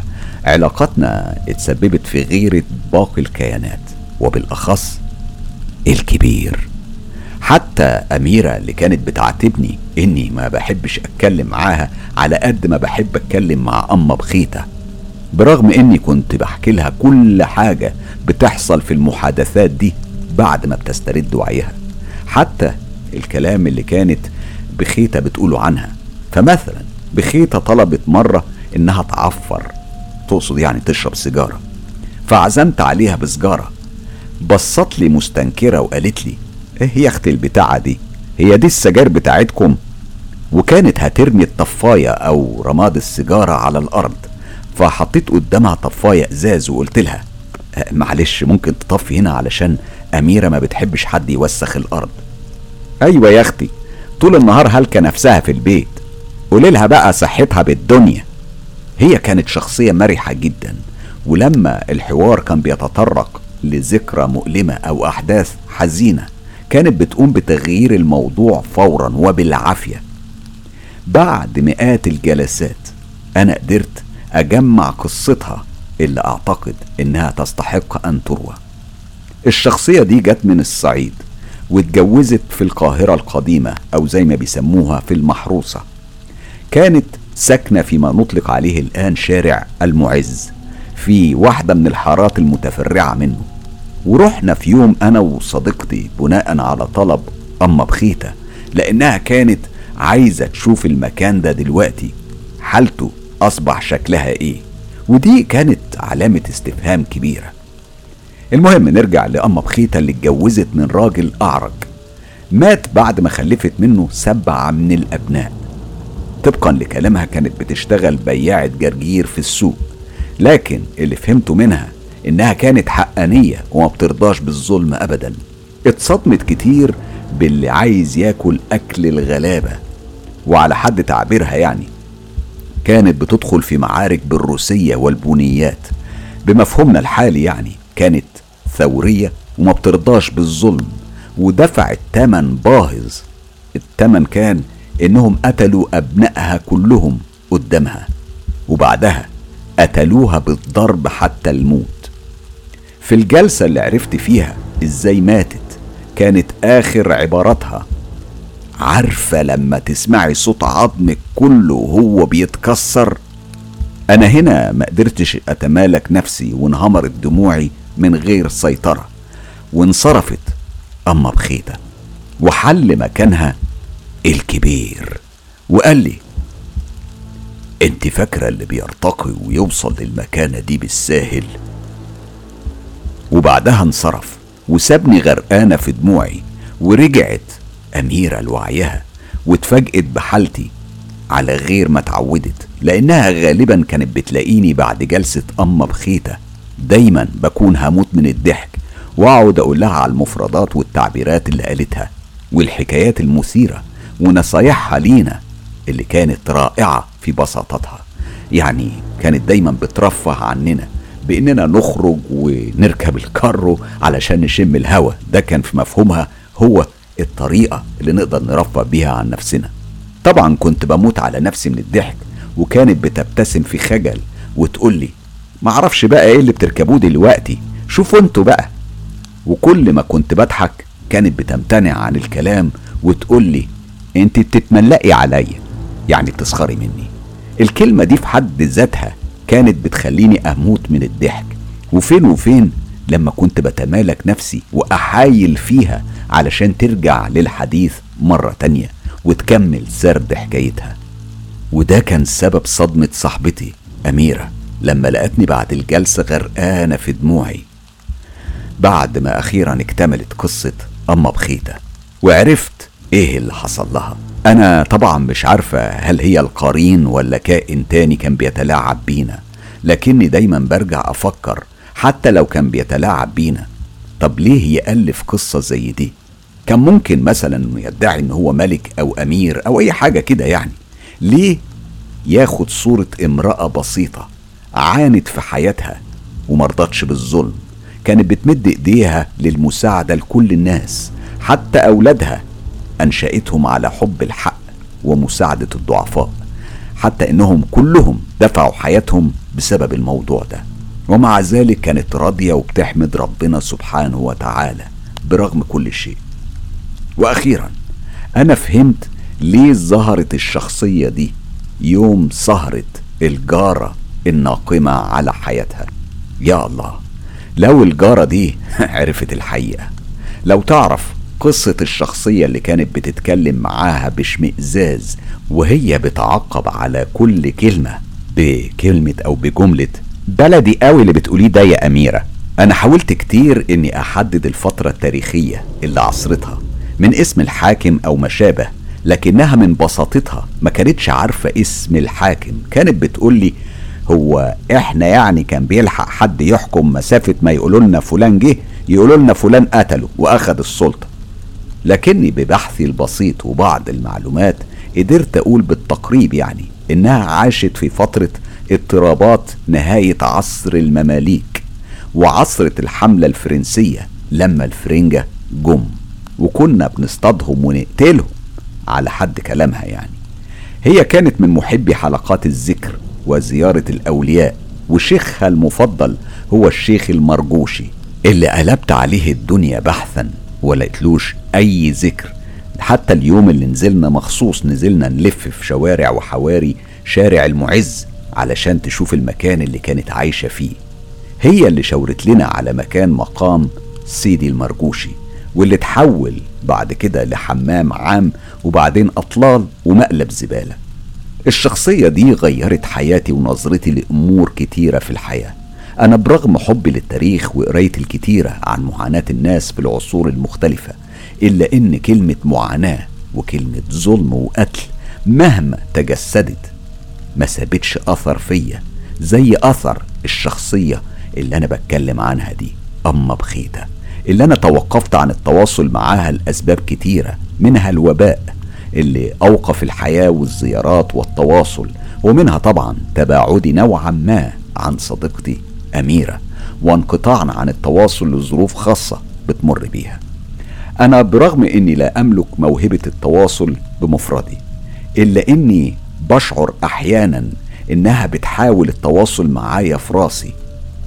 علاقتنا اتسببت في غيرة باقي الكيانات. وبالأخص الكبير. حتى أميرة اللي كانت بتعاتبني إني ما بحبش أتكلم معاها على قد ما بحب أتكلم مع أما بخيتة. برغم إني كنت بحكي لها كل حاجة بتحصل في المحادثات دي بعد ما بتسترد وعيها. حتى الكلام اللي كانت بخيتة بتقوله عنها. فمثلا بخيتة طلبت مرة إنها تعفر تقصد يعني تشرب سيجارة. فعزمت عليها بسجارة بصت لي مستنكرة وقالت لي إيه يا أختي البتاعة دي؟ هي دي السجاير بتاعتكم؟ وكانت هترمي الطفاية أو رماد السيجارة على الأرض فحطيت قدامها طفاية إزاز وقلت لها أه، معلش ممكن تطفي هنا علشان أميرة ما بتحبش حد يوسخ الأرض. أيوه يا أختي طول النهار هلكة نفسها في البيت قولي لها بقى صحتها بالدنيا. هي كانت شخصية مرحة جدا ولما الحوار كان بيتطرق لذكرى مؤلمة أو أحداث حزينة كانت بتقوم بتغيير الموضوع فورا وبالعافية. بعد مئات الجلسات أنا قدرت أجمع قصتها اللي أعتقد إنها تستحق أن تروى. الشخصية دي جت من الصعيد واتجوزت في القاهرة القديمة أو زي ما بيسموها في المحروسة. كانت ساكنة فيما نطلق عليه الآن شارع المعز في واحدة من الحارات المتفرعة منه. ورحنا في يوم أنا وصديقتي بناء على طلب أما بخيتة لأنها كانت عايزة تشوف المكان ده دلوقتي. حالته أصبح شكلها إيه؟ ودي كانت علامة استفهام كبيرة. المهم نرجع لأما بخيتة اللي اتجوزت من راجل أعرج. مات بعد ما خلفت منه سبعة من الأبناء. طبقا لكلامها كانت بتشتغل بياعة جرجير في السوق لكن اللي فهمته منها إنها كانت حقانية وما بترضاش بالظلم ابدا. اتصدمت كتير باللي عايز ياكل أكل الغلابة وعلى حد تعبيرها يعني. كانت بتدخل في معارك بالروسية والبنيات. بمفهومنا الحالي يعني كانت ثورية وما بترضاش بالظلم ودفعت تمن باهظ. التمن كان إنهم قتلوا أبنائها كلهم قدامها وبعدها قتلوها بالضرب حتى الموت. في الجلسة اللي عرفت فيها إزاي ماتت كانت آخر عباراتها. عارفة لما تسمعي صوت عظمك كله وهو بيتكسر؟ أنا هنا ما قدرتش أتمالك نفسي وانهمرت دموعي من غير سيطرة وانصرفت أما بخيتة. وحل مكانها الكبير وقال لي أنت فاكرة اللي بيرتقي ويوصل للمكانة دي بالساهل؟ وبعدها انصرف وسابني غرقانة في دموعي ورجعت أميرة لوعيها واتفاجئت بحالتي على غير ما اتعودت لأنها غالبا كانت بتلاقيني بعد جلسة أما بخيتة. دايما بكون هموت من الضحك وأقعد أقول لها على المفردات والتعبيرات اللي قالتها والحكايات المثيرة ونصايحها لينا اللي كانت رائعة في بساطتها. يعني كانت دايما بترفه عننا. بإننا نخرج ونركب الكارو علشان نشم الهوا. ده كان في مفهومها هو الطريقة اللي نقدر نرفه بيها عن نفسنا. طبعا كنت بموت على نفسي من الضحك وكانت بتبتسم في خجل وتقول لي معرفش بقى إيه اللي بتركبوه دلوقتي. شوفوا أنتوا بقى. وكل ما كنت بضحك كانت بتمتنع عن الكلام وتقول لي أنت بتتملقي عليا. يعني بتسخري مني. الكلمة دي في حد ذاتها كانت بتخليني أموت من الضحك. وفين وفين؟ لما كنت بتمالك نفسي وأحايل فيها علشان ترجع للحديث مرة تانية وتكمل سرد حكايتها. وده كان سبب صدمة صاحبتي أميرة لما لقتني بعد الجلسة غرقانة في دموعي. بعد ما أخيرا اكتملت قصة أما بخيتة وعرفت إيه اللي حصل لها. أنا طبعا مش عارفة هل هي القرين ولا كائن تاني كان بيتلاعب بينا لكني دايما برجع أفكر حتى لو كان بيتلاعب بينا. طب ليه يألف قصة زي دي؟ كان ممكن مثلا يدعي إن هو ملك أو أمير أو أي حاجة كده يعني. ليه ياخد صورة امرأة بسيطة عانت في حياتها ومرضتش بالظلم؟ كانت بتمد إيديها للمساعدة لكل الناس حتى أولادها انشأتهم على حب الحق ومساعدة الضعفاء حتى إنهم كلهم دفعوا حياتهم بسبب الموضوع ده. ومع ذلك كانت راضية وبتحمد ربنا سبحانه وتعالى برغم كل شيء. وأخيرا أنا فهمت ليه ظهرت الشخصية دي يوم سهرة الجارة الناقمة على حياتها. يا الله لو الجارة دي *laughs* عرفت الحقيقة. لو تعرف قصة الشخصية اللي كانت بتتكلم معاها باشمئزاز وهي بتعقب على كل كلمة بكلمة أو بجملة بلدي قوي اللي بتقوليه ده يا أميرة. أنا حاولت كتير إني أحدد الفترة التاريخية اللي عصرتها من اسم الحاكم أو ما شابه لكنها من بساطتها ما كانتش عارفة اسم الحاكم. كانت بتقولي هو إحنا يعني كان بيلحق حد يحكم مسافة ما يقولوا لنا فلان جه يقولوا لنا فلان قتله واخد السلطة. لكني ببحثي البسيط وبعض المعلومات قدرت أقول بالتقريب يعني إنها عاشت في فترة اضطرابات نهاية عصر المماليك وعصرة الحملة الفرنسية لما الفرنجة جم وكنا بنصطادهم ونقتلهم على حد كلامها يعني. هي كانت من محبي حلقات الذكر وزيارة الأولياء وشيخها المفضل هو الشيخ المرجوشي اللي قلبت عليه الدنيا بحثا. ولقيتلوش أي ذكر. حتى اليوم اللي نزلنا مخصوص نزلنا نلف في شوارع وحواري شارع المعز علشان تشوف المكان اللي كانت عايشة فيه. هي اللي شاورت لنا على مكان مقام سيدي المرجوشي واللي اتحول بعد كده لحمام عام وبعدين أطلال ومقلب زبالة. الشخصية دي غيرت حياتي ونظرتي لأمور كتيرة في الحياة. أنا برغم حبي للتاريخ وقراية الكتيرة عن معاناة الناس في العصور المختلفة إلا إن كلمة معاناة وكلمة ظلم وقتل مهما تجسدت ما سابتش أثر فيا زي أثر الشخصية اللي أنا بتكلم عنها دي أما بخيتة اللي أنا توقفت عن التواصل معاها لأسباب كتيرة منها الوباء اللي أوقف الحياة والزيارات والتواصل ومنها طبعا تباعدي نوعا ما عن صديقتي أميرة وانقطاعنا عن التواصل لظروف خاصة بتمر بيها. أنا برغم إني لا أملك موهبة التواصل بمفردي إلا إني بشعر أحيانا إنها بتحاول التواصل معايا في راسي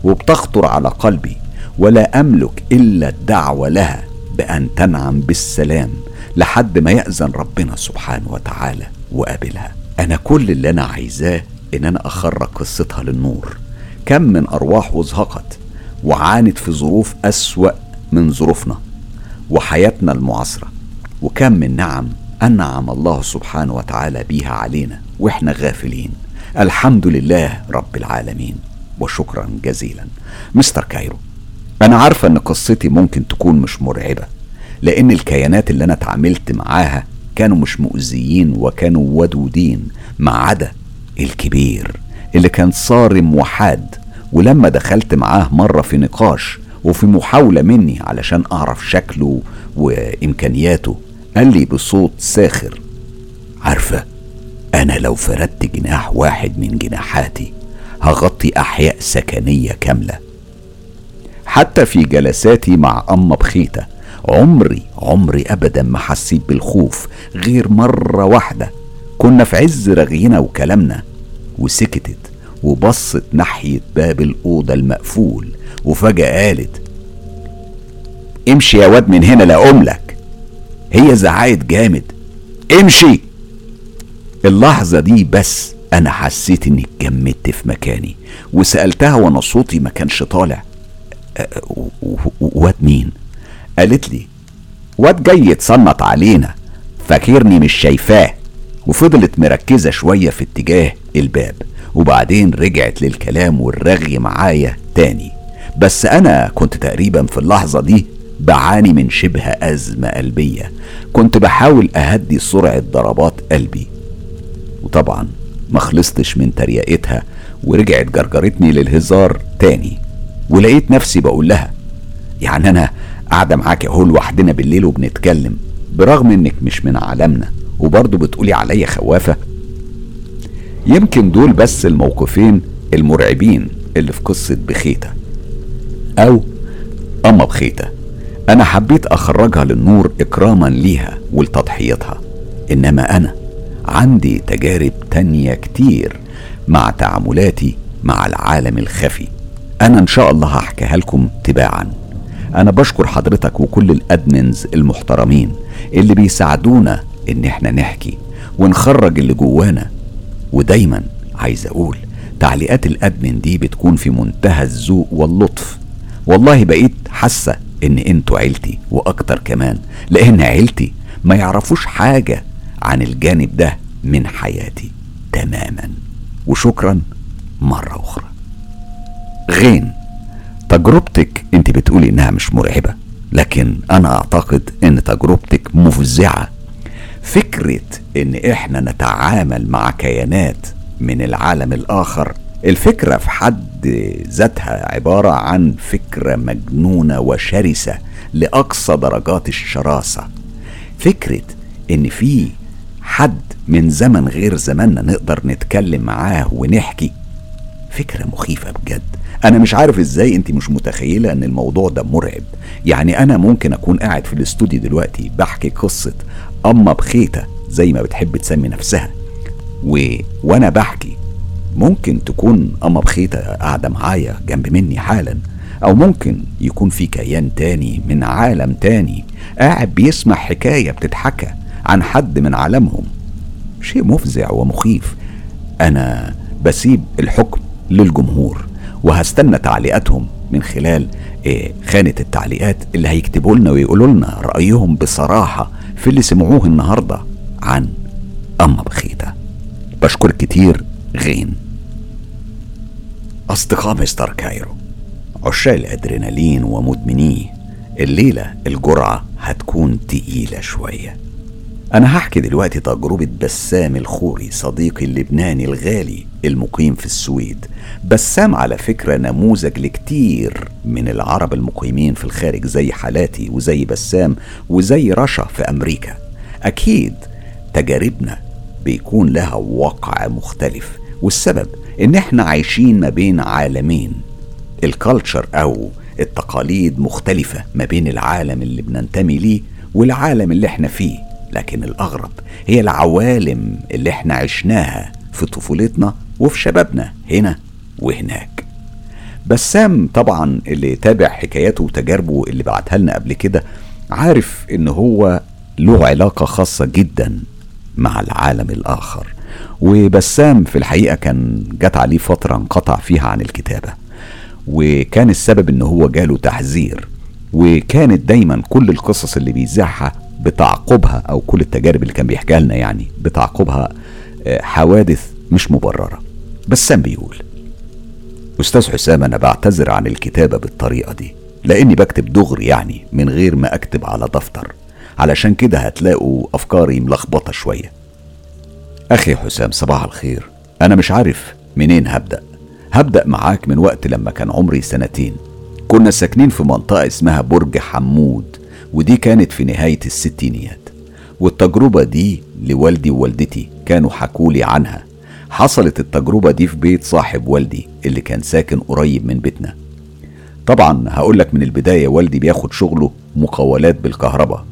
وبتخطر على قلبي ولا أملك إلا الدعوة لها بأن تنعم بالسلام لحد ما يأذن ربنا سبحانه وتعالى وقابلها أنا كل اللي أنا عايزاه إن أنا أخرج قصتها للنور. كم من أرواح وزهقت وعانت في ظروف أسوأ من ظروفنا وحياتنا المعاصرة. وكم من نعم أنعم الله سبحانه وتعالى بيها علينا وإحنا غافلين. الحمد لله رب العالمين. وشكرا جزيلا. مستر كايرو أنا عارفة إن قصتي ممكن تكون مش مرعبة لأن الكيانات اللي أنا اتعاملت معاها كانوا مش مؤذيين وكانوا ودودين ما عدا الكبير. اللي كان صارم وحاد ولما دخلت معاه مرة في نقاش وفي محاولة مني علشان أعرف شكله وإمكانياته قال لي بصوت ساخر عارفة أنا لو فردت جناح واحد من جناحاتي هغطي أحياء سكنية كاملة. حتى في جلساتي مع أما بخيتة عمري عمري أبدا ما حسيت بالخوف غير مرة واحدة كنا في عز رغينا وكلامنا. وسكتت وبصت ناحية باب الأوضة المقفول وفجأة قالت امشي يا واد من هنا لا أملك. هي زعقت جامد امشي. اللحظة دي بس أنا حسيت إني اتجمدت في مكاني وسألتها وأنا صوتي ما كانش طالع واد مين؟ قالت لي واد جاي يتصنط علينا فاكرني مش شايفاه. وفضلت مركزة شوية في اتجاه الباب وبعدين رجعت للكلام والرغي معايا تاني. بس أنا كنت تقريبا في اللحظة دي بعاني من شبه أزمة قلبية. كنت بحاول أهدي سرعة ضربات قلبي. وطبعا ما خلصتش من تريقتها ورجعت جرجرتني للهزار تاني. ولقيت نفسي بقول لها يعني أنا قاعدة معاك أهو لوحدنا بالليل وبنتكلم برغم إنك مش من عالمنا. وبرضه بتقولي عليا خوافة. يمكن دول بس الموقفين المرعبين اللي في قصة بخيتة. أو أما بخيتة أنا حبيت أخرجها للنور إكراما ليها ولتضحيتها. إنما أنا عندي تجارب تانية كتير مع تعاملاتي مع العالم الخفي. أنا إن شاء الله هحكيها لكم تباعا. أنا بشكر حضرتك وكل الأدمنز المحترمين اللي بيساعدونا إن إحنا نحكي ونخرج اللي جوانا. ودايما عايز أقول تعليقات الأدمن دي بتكون في منتهى الذوق واللطف. والله بقيت حاسة إن إنتوا عيلتي وأكتر كمان لأن عيلتي ما يعرفوش حاجة عن الجانب ده من حياتي تماما. وشكرا مرة أخرى. غين تجربتك أنت بتقولي إنها مش مرعبة لكن أنا أعتقد إن تجربتك مفزعة فكرة إن إحنا نتعامل مع كيانات من العالم الآخر الفكرة في حد ذاتها عبارة عن فكرة مجنونة وشرسة لأقصى درجات الشراسة. فكرة إن في حد من زمن غير زماننا نقدر نتكلم معاه ونحكي فكرة مخيفة بجد. أنا مش عارف إزاي أنت مش متخيلة إن الموضوع ده مرعب. يعني أنا ممكن أكون قاعد في الاستوديو دلوقتي بحكي قصة أما بخيتة زي ما بتحب تسمي نفسها. و... وأنا بحكي ممكن تكون أما بخيتة قاعدة معايا جنب مني حالا أو ممكن يكون في كيان تاني من عالم تاني قاعد بيسمع حكاية بتتحكى عن حد من عالمهم. شيء مفزع ومخيف. أنا بسيب الحكم للجمهور وهستنى تعليقاتهم من خلال إيه خانة التعليقات اللي هيكتبوا لنا ويقولوا لنا رأيهم بصراحة في اللي سمعوه النهاردة عن أما بخيتة بشكر كتير غين. أصدقاء مستر كايرو عشاق الأدرينالين ومدمنيه الليلة الجرعة هتكون تقيلة شوية. أنا هحكي دلوقتي تجربة بسام الخوري صديقي اللبناني الغالي المقيم في السويد. بسام على فكرة نموذج لكتير من العرب المقيمين في الخارج زي حالاتي وزي بسام وزي رشا في أمريكا. أكيد تجاربنا بيكون لها واقع مختلف والسبب إن إحنا عايشين ما بين عالمين. الكالتشر أو التقاليد مختلفة ما بين العالم اللي بننتمي ليه والعالم اللي إحنا فيه. لكن الأغرب هي العوالم اللي إحنا عشناها في طفولتنا وفي شبابنا هنا وهناك. بسام طبعا اللي تابع حكاياته وتجاربه اللي بعتها لنا قبل كده عارف إن هو له علاقة خاصة جدا مع العالم الآخر. وبسام في الحقيقة كان جات عليه فترة انقطع فيها عن الكتابة. وكان السبب إن هو جاله تحذير. وكانت دايما كل القصص اللي بيذاعها بتعقبها أو كل التجارب اللي كان بيحكيها لنا يعني بتعقبها آه، حوادث مش مبررة. بسام بيقول أستاذ حسام أنا بعتذر عن الكتابة بالطريقة دي لأني بكتب دغري يعني من غير ما أكتب على دفتر. علشان كده هتلاقوا أفكاري ملخبطة شوية. أخي حسام صباح الخير. أنا مش عارف منين هبدأ. هبدأ معاك من وقت لما كان عمري سنتين. كنا ساكنين في منطقة اسمها برج حمود. ودي كانت في نهاية الستينيات والتجربة دي لوالدي ووالدتي كانوا حكولي عنها. حصلت التجربة دي في بيت صاحب والدي اللي كان ساكن قريب من بيتنا. طبعا هقولك من البداية والدي بياخد شغله مقاولات بالكهرباء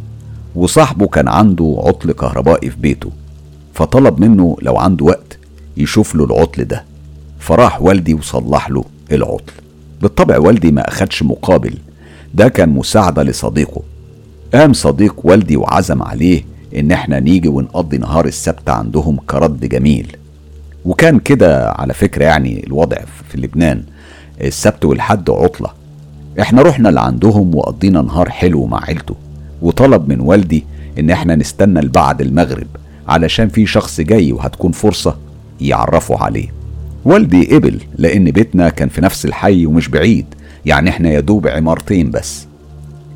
وصاحبه كان عنده عطل كهربائي في بيته. فطلب منه لو عنده وقت يشوف له العطل ده. فراح والدي وصلح له العطل. بالطبع والدي ما أخدش مقابل ده كان مساعدة لصديقه. قام صديق والدي وعزم عليه إن إحنا نيجي ونقضي نهار السبت عندهم كرد جميل. وكان كده على فكرة يعني الوضع في لبنان السبت والحد عطلة. إحنا رحنا لعندهم وقضينا نهار حلو مع عيلته. وطلب من والدي إن إحنا نستنى لبعد المغرب علشان في شخص جاي وهتكون فرصة يعرفوا عليه. والدي قبل لأن بيتنا كان في نفس الحي ومش بعيد يعني إحنا يدوب عمارتين بس.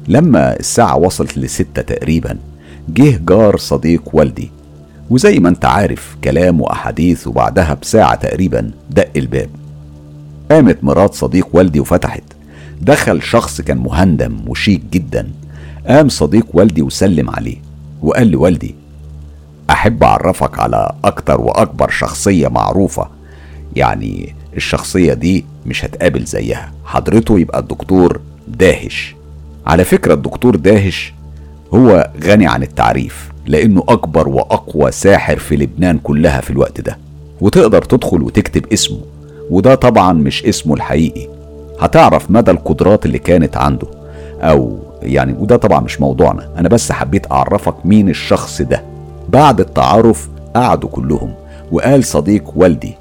لما الساعة وصلت لستة تقريبا جه جار صديق والدي. وزي ما انت عارف كلام وأحاديث وبعدها بساعة تقريبا دق الباب. قامت مرات صديق والدي وفتحت. دخل شخص كان مهندم وشيك جدا. قام صديق والدي وسلم عليه وقال لوالدي أحب أعرفك على أكتر وأكبر شخصية معروفة. يعني الشخصية دي مش هتقابل زيها. حضرته يبقى الدكتور داهش. على فكرة الدكتور داهش هو غني عن التعريف لأنه أكبر وأقوى ساحر في لبنان كلها في الوقت ده. وتقدر تدخل وتكتب اسمه وده طبعا مش اسمه الحقيقي. هتعرف مدى القدرات اللي كانت عنده أو يعني وده طبعا مش موضوعنا أنا بس حبيت أعرفك مين الشخص ده. بعد التعارف قعدوا كلهم وقال صديق والدي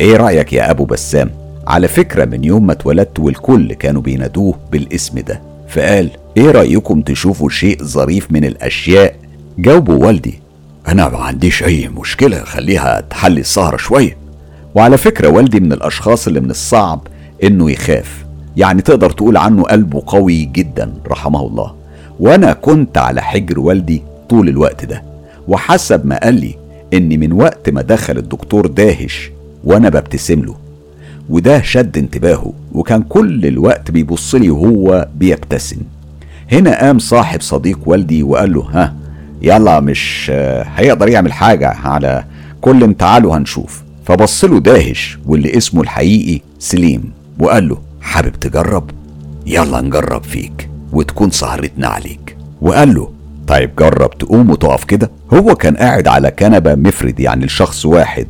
إيه رأيك يا أبو بسام؟ على فكرة من يوم ما اتولدت والكل كانوا بينادوه بالاسم ده. فقال إيه رأيكم تشوفوا شيء ظريف من الأشياء؟ جاوبوا والدي أنا ما عنديش أي مشكلة خليها تحلي السهرة شوية. وعلى فكرة والدي من الأشخاص اللي من الصعب إنه يخاف يعني تقدر تقول عنه قلبه قوي جدا رحمه الله. وأنا كنت على حجر والدي طول الوقت ده وحسب ما قال لي إن من وقت ما دخل الدكتور داهش وأنا ببتسم له. وده شد انتباهه وكان كل الوقت بيبص لي وهو بيبتسم. هنا قام صاحب صديق والدي وقال له ها يلا مش هيقدر يعمل حاجة على كل تعالوا هنشوف. فبص له داهش واللي اسمه الحقيقي سليم وقال له حابب تجرب؟ يلا نجرب فيك وتكون سهرتنا عليك. وقال له طيب جرب تقوم وتقف كده. هو كان قاعد على كنبة مفرد يعني الشخص واحد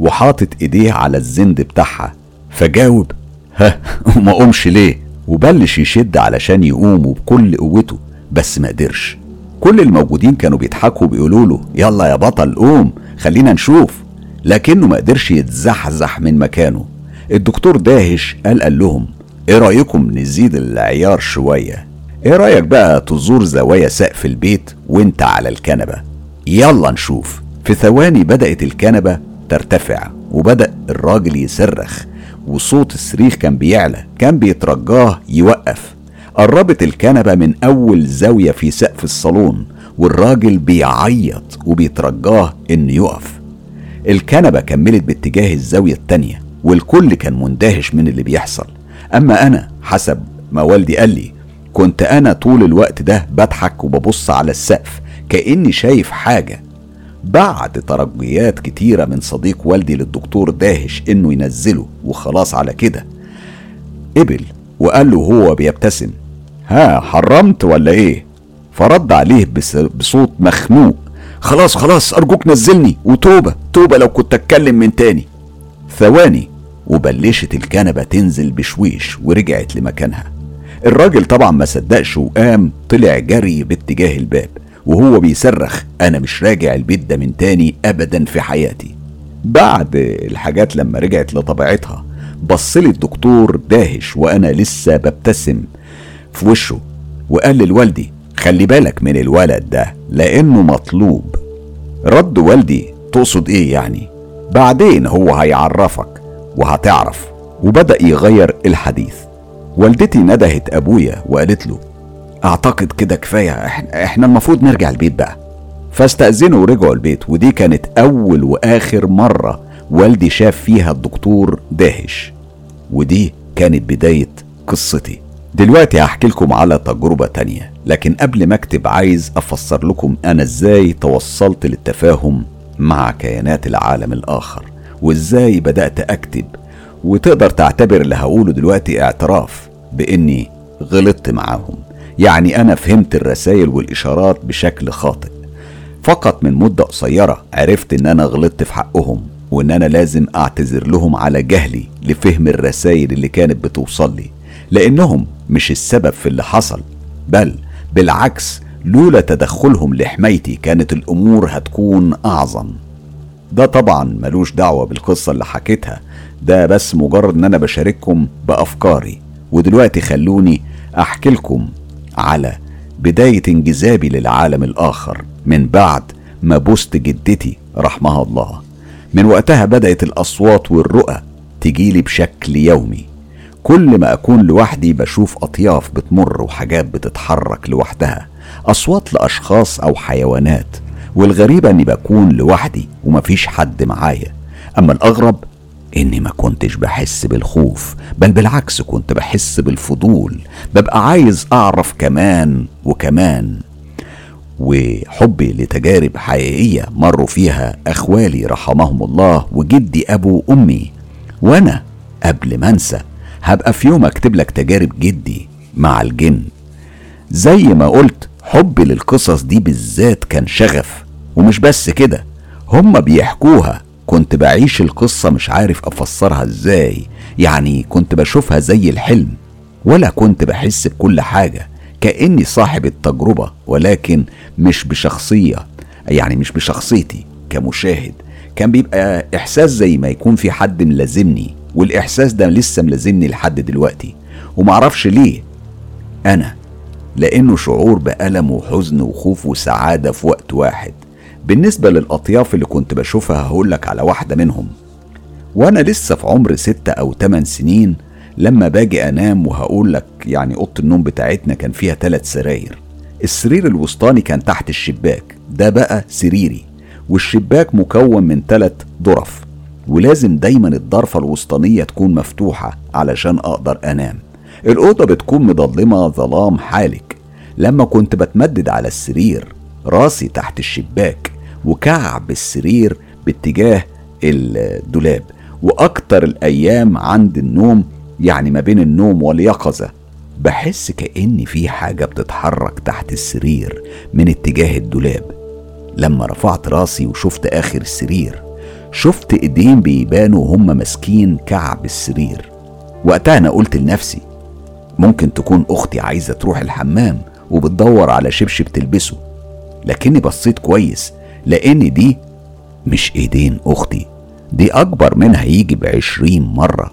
وحاطط إيديه على الزند بتاعها. فجاوب ها وما قومش ليه؟ وبلش يشد علشان يقوم وبكل قوته بس ما قدرش. كل الموجودين كانوا بيضحكوا بيقولوا له يلا يا بطل قوم خلينا نشوف. لكنه ما قدرش يتزحزح من مكانه. الدكتور داهش قال قال لهم إيه رأيكم نزيد العيار شوية؟ إيه رأيك بقى تزور زوايا سقف البيت وانت على الكنبة؟ يلا نشوف. في ثواني بدأت الكنبة ترتفع وبدأ الراجل يصرخ وصوت الصريخ كان بيعلى كان بيترجاه يوقف. قربت الكنبة من أول زاوية في سقف الصالون والراجل بيعيط وبيترجاه إنه يقف. الكنبة كملت باتجاه الزاوية التانية والكل كان مندهش من اللي بيحصل. أما أنا حسب ما والدي قال لي كنت أنا طول الوقت ده بضحك وببص على السقف كأني شايف حاجة. بعد ترجيات كتيرة من صديق والدي للدكتور داهش إنه ينزله وخلاص على كده. قبل وقال له هو بيبتسم ها حرمت ولا إيه؟ فرد عليه بصوت مخنوق خلاص خلاص أرجوك نزلني وتوبة توبة لو كنت أتكلم من تاني. ثواني وبلشت الكنبة تنزل بشويش ورجعت لمكانها. الراجل طبعا ما صدقش وقام طلع جري باتجاه الباب. وهو بيصرخ أنا مش راجع البيت ده من تاني ابدا في حياتي. بعد الحاجات لما رجعت لطبيعتها بصلي الدكتور داهش وأنا لسه ببتسم في وشه وقال لوالدي خلي بالك من الولد ده لأنه مطلوب. رد والدي تقصد إيه يعني؟ بعدين هو هيعرفك وهتعرف. وبدأ يغير الحديث. والدتي ندهت أبويا وقالت له أعتقد كده كفاية. إحنا, إحنا المفروض نرجع البيت بقى. فاستأذنوا ورجعوا البيت ودي كانت أول وآخر مرة والدي شاف فيها الدكتور داهش. ودي كانت بداية قصتي. دلوقتي هحكي لكم على تجربة تانية لكن قبل ما أكتب عايز أفسر لكم أنا إزاي توصلت للتفاهم مع كيانات العالم الآخر وإزاي بدأت أكتب. وتقدر تعتبر اللي هقوله دلوقتي اعتراف بإني غلطت معاهم. يعني أنا فهمت الرسائل والإشارات بشكل خاطئ. فقط من مدة قصيرة عرفت إن أنا غلطت في حقهم وإن أنا لازم أعتذر لهم على جهلي لفهم الرسائل اللي كانت بتوصل لي لأنهم مش السبب في اللي حصل بل بالعكس لولا تدخلهم لحمايتي كانت الأمور هتكون أعظم. ده طبعا ملوش دعوة بالقصة اللي حكيتها ده بس مجرد إن أنا بشارككم بأفكاري ودلوقتي خلوني أحكي لكم على بداية انجذابي للعالم الآخر من بعد ما بوست جدتي رحمها الله. من وقتها بدأت الأصوات والرؤى تجيلي بشكل يومي. كل ما أكون لوحدي بشوف أطياف بتمر وحاجات بتتحرك لوحدها. أصوات لأشخاص أو حيوانات والغريبة إني بكون لوحدي ومفيش حد معايا. أما الأغرب إني ما كنتش بحس بالخوف بل بالعكس كنت بحس بالفضول ببقى عايز أعرف كمان وكمان. وحبي لتجارب حقيقية مروا فيها أخوالي رحمهم الله وجدي أبو أمي. وأنا قبل ما أنسى هبقى في يوم أكتب لك تجارب جدي مع الجن. زي ما قلت حبي للقصص دي بالذات كان شغف ومش بس كده هما بيحكوها كنت بعيش القصة مش عارف أفسرها إزاي. يعني كنت بشوفها زي الحلم ولا كنت بحس بكل حاجة كأني صاحب التجربة ولكن مش بشخصية يعني مش بشخصيتي كمشاهد. كان بيبقى إحساس زي ما يكون في حد ملازمني والإحساس ده لسه ملازمني لحد دلوقتي. ومعرفش ليه أنا لأنه شعور بألم وحزن وخوف وسعادة في وقت واحد. بالنسبة للأطياف اللي كنت بشوفها هقولك على واحدة منهم. وأنا لسه في عمر ستة أو تمن سنين لما باجي أنام وهقول لك يعني أوضة النوم بتاعتنا كان فيها ثلاث سراير. السرير الوسطاني كان تحت الشباك ده بقى سريري. والشباك مكون من ثلاث ظرف ولازم دايما الضرفة الوسطانية تكون مفتوحة علشان أقدر أنام. الأوضة بتكون مضلمة ظلام حالك. لما كنت بتمدد على السرير راسي تحت الشباك وكعب السرير باتجاه الدولاب. وأكتر الأيام عند النوم يعني ما بين النوم واليقظة بحس كأن في حاجة بتتحرك تحت السرير من اتجاه الدولاب. لما رفعت راسي وشفت آخر السرير شفت إيدين بيبانوا هما ماسكين كعب السرير. وقتها أنا قلت لنفسي ممكن تكون أختي عايزة تروح الحمام وبتدور على شبشب تلبسه. لكني بصيت كويس لأن دي مش إيدين أختي. دي أكبر منها يجي بعشرين مرة.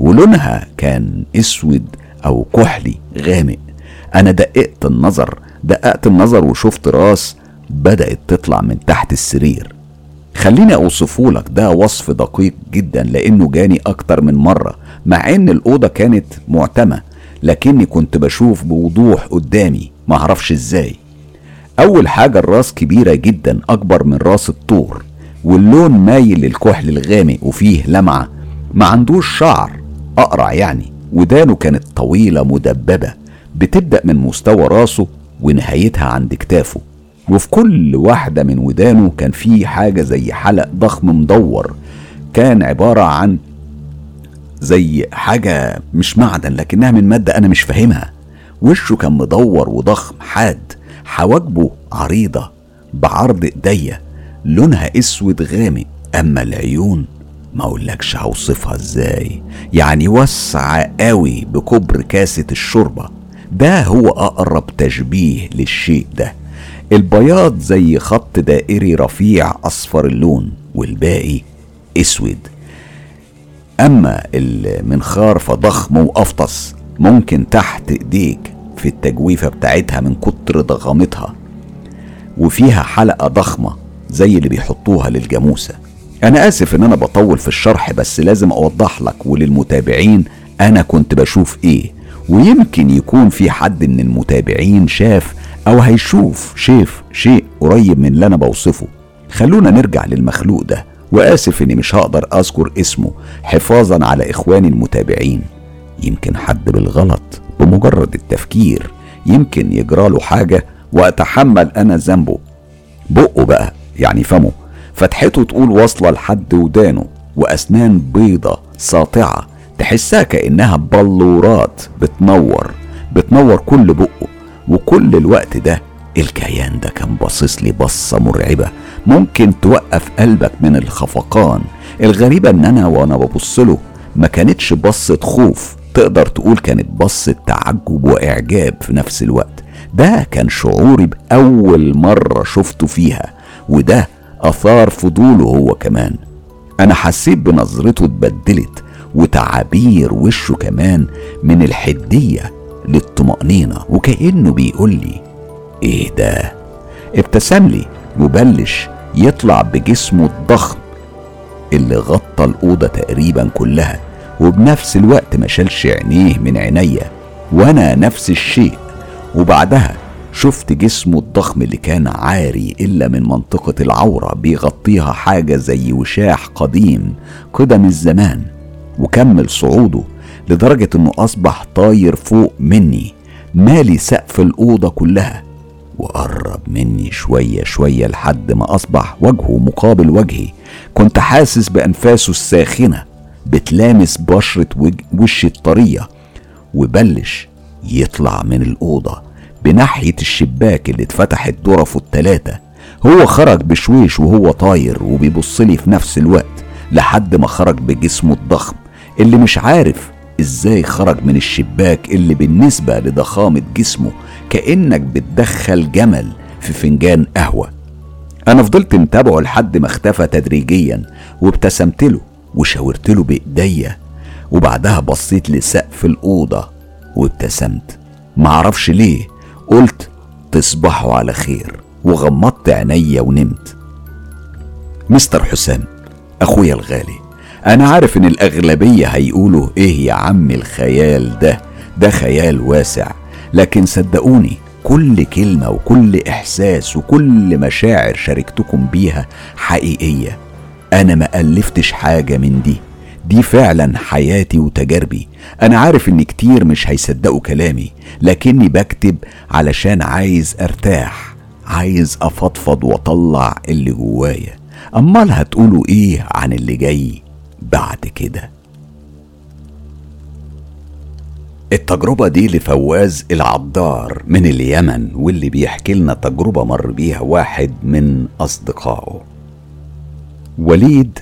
ولونها كان أسود أو كحلي غامق. أنا دققت النظر دققت النظر وشفت راس بدأت تطلع من تحت السرير. خليني اوصفهولك ده وصف دقيق جدا لأنه جاني أكتر من مرة مع إن الأوضة كانت معتمة لكني كنت بشوف بوضوح قدامي معرفش إزاي. أول حاجة الراس كبيرة جدا أكبر من راس الطور واللون مايل للكحل الغامق وفيه لمعة ما عندوش شعر أقرع يعني ودانه كانت طويلة مدببة بتبدأ من مستوى راسه ونهايتها عند كتافه. وفي كل واحدة من ودانه كان في حاجة زي حلق ضخم مدور كان عبارة عن زي حاجة مش معدن لكنها من مادة أنا مش فاهمها. وشه كان مدور وضخم حاد. حواجبه عريضة بعرض إيديا لونها أسود غامق. أما العيون ما أقولكش هوصفها إزاي. يعني وسع قوي بكبر كاسة الشوربة. ده هو أقرب تشبيه للشيء ده. البياض زي خط دائري رفيع أصفر اللون والباقي أسود. أما المنخار فضخم وأفطس ممكن تحت إيديك في التجويفة بتاعتها من كتر ضخامتها وفيها حلقة ضخمة زي اللي بيحطوها للجاموسة. أنا آسف إن أنا بطول في الشرح بس لازم أوضح لك وللمتابعين أنا كنت بشوف إيه. ويمكن يكون في حد من المتابعين شاف أو هيشوف شاف شيء قريب من اللي أنا بوصفه. خلونا نرجع للمخلوق ده. وآسف إني مش هقدر أذكر اسمه حفاظا على إخواني المتابعين. يمكن حد بالغلط. بمجرد التفكير يمكن يجراله حاجة وأتحمل أنا ذنبه. بقه بقى يعني فمه. فتحته تقول واصلة لحد ودانه وأسنان بيضة ساطعة تحسها كأنها بلورات بتنور بتنور كل بقه. وكل الوقت ده الكيان ده كان باصص لي بصة مرعبة. ممكن توقف قلبك من الخفقان. الغريبة إن أنا وأنا ببص له ما كانتش بصة خوف تقدر تقول كانت بصة تعجب وإعجاب في نفس الوقت. ده كان شعوري بأول مرة شفته فيها وده أثار فضوله هو كمان. أنا حسيت بنظرته اتبدلت وتعابير وشه كمان من الحدية للطمأنينة وكأنه بيقول لي إيه ده؟ ابتسم لي وبلش يطلع بجسمه الضخم اللي غطى الأوضة تقريبا كلها. وبنفس الوقت ما شالش عينيه من عينيا وأنا نفس الشيء. وبعدها شفت جسمه الضخم اللي كان عاري إلا من منطقة العورة بيغطيها حاجة زي وشاح قديم قدم الزمان وكمل صعوده لدرجة إنه أصبح طاير فوق مني مالي سقف الأوضة كلها. وقرب مني شوية شوية لحد ما أصبح وجهه مقابل وجهي. كنت حاسس بأنفاسه الساخنة. بتلامس بشرة وشي الطرية وبلش يطلع من الأوضة بناحية الشباك اللي اتفتحت ظرفه التلاتة. هو خرج بشويش وهو طاير وبيبصلي في نفس الوقت لحد ما خرج بجسمه الضخم اللي مش عارف إزاي خرج من الشباك اللي بالنسبة لضخامة جسمه كأنك بتدخل جمل في فنجان قهوة. أنا فضلت متابعه لحد ما اختفى تدريجيا وابتسمت له وشاورت له بإيديا وبعدها بصيت لسقف الأوضة وابتسمت. معرفش ليه قلت تصبحوا على خير وغمضت عينيا ونمت. مستر حسام أخويا الغالي أنا عارف إن الأغلبية هيقولوا إيه يا عم الخيال ده؟ ده خيال واسع. لكن صدقوني كل كلمة وكل إحساس وكل مشاعر شاركتكم بيها حقيقية. أنا ما ألفتش حاجة من دي. دي فعلا حياتي وتجاربي. أنا عارف إن كتير مش هيصدقوا كلامي لكني بكتب علشان عايز أرتاح عايز أفضفض وأطلع اللي جوايا. أمال هتقولوا إيه عن اللي جاي بعد كده؟ التجربة دي لفواز العطار من اليمن واللي بيحكي لنا تجربة مر بيها واحد من أصدقائه. وليد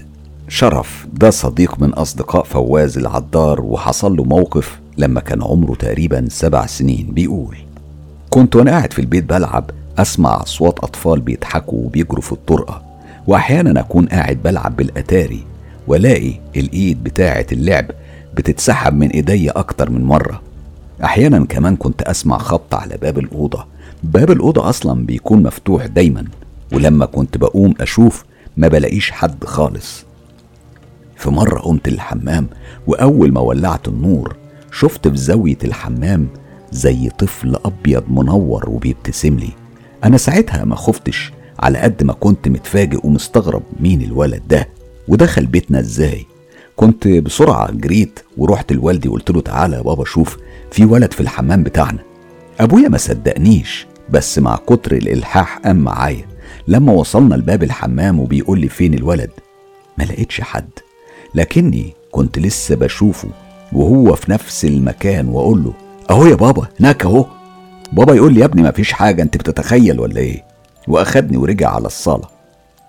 شرف ده صديق من أصدقاء فواز العدار وحصل له موقف لما كان عمره تقريبا سبع سنين. بيقول كنت وأنا قاعد في البيت بلعب أسمع أصوات أطفال بيضحكوا وبيجروا في الطرقة وأحيانا أكون قاعد بلعب بالأتاري وألاقي الإيد بتاعة اللعب بتتسحب من إيديا أكتر من مرة. أحيانا كمان كنت أسمع خبط على باب الأوضة باب الأوضة أصلا بيكون مفتوح دايما ولما كنت بقوم أشوف ما بلاقيش حد خالص. في مرة قمت الحمام وأول ما ولعت النور شفت في زاوية الحمام زي طفل أبيض منور وبيبتسم لي. أنا ساعتها ما خفتش على قد ما كنت متفاجئ ومستغرب مين الولد ده ودخل بيتنا إزاي. كنت بسرعة جريت ورحت لوالدي وقلت له تعالى يا بابا شوف في ولد في الحمام بتاعنا. أبويا ما صدقنيش بس مع كتر الإلحاح قام معايا. لما وصلنا لباب الحمام وبيقول لي فين الولد ما لقيتش حد. لكني كنت لسه بشوفه وهو في نفس المكان وأقول له أهو يا بابا هناك أهو. بابا يقول لي يا ابني مفيش حاجة أنت بتتخيل ولا إيه؟ وأخدني ورجع على الصالة.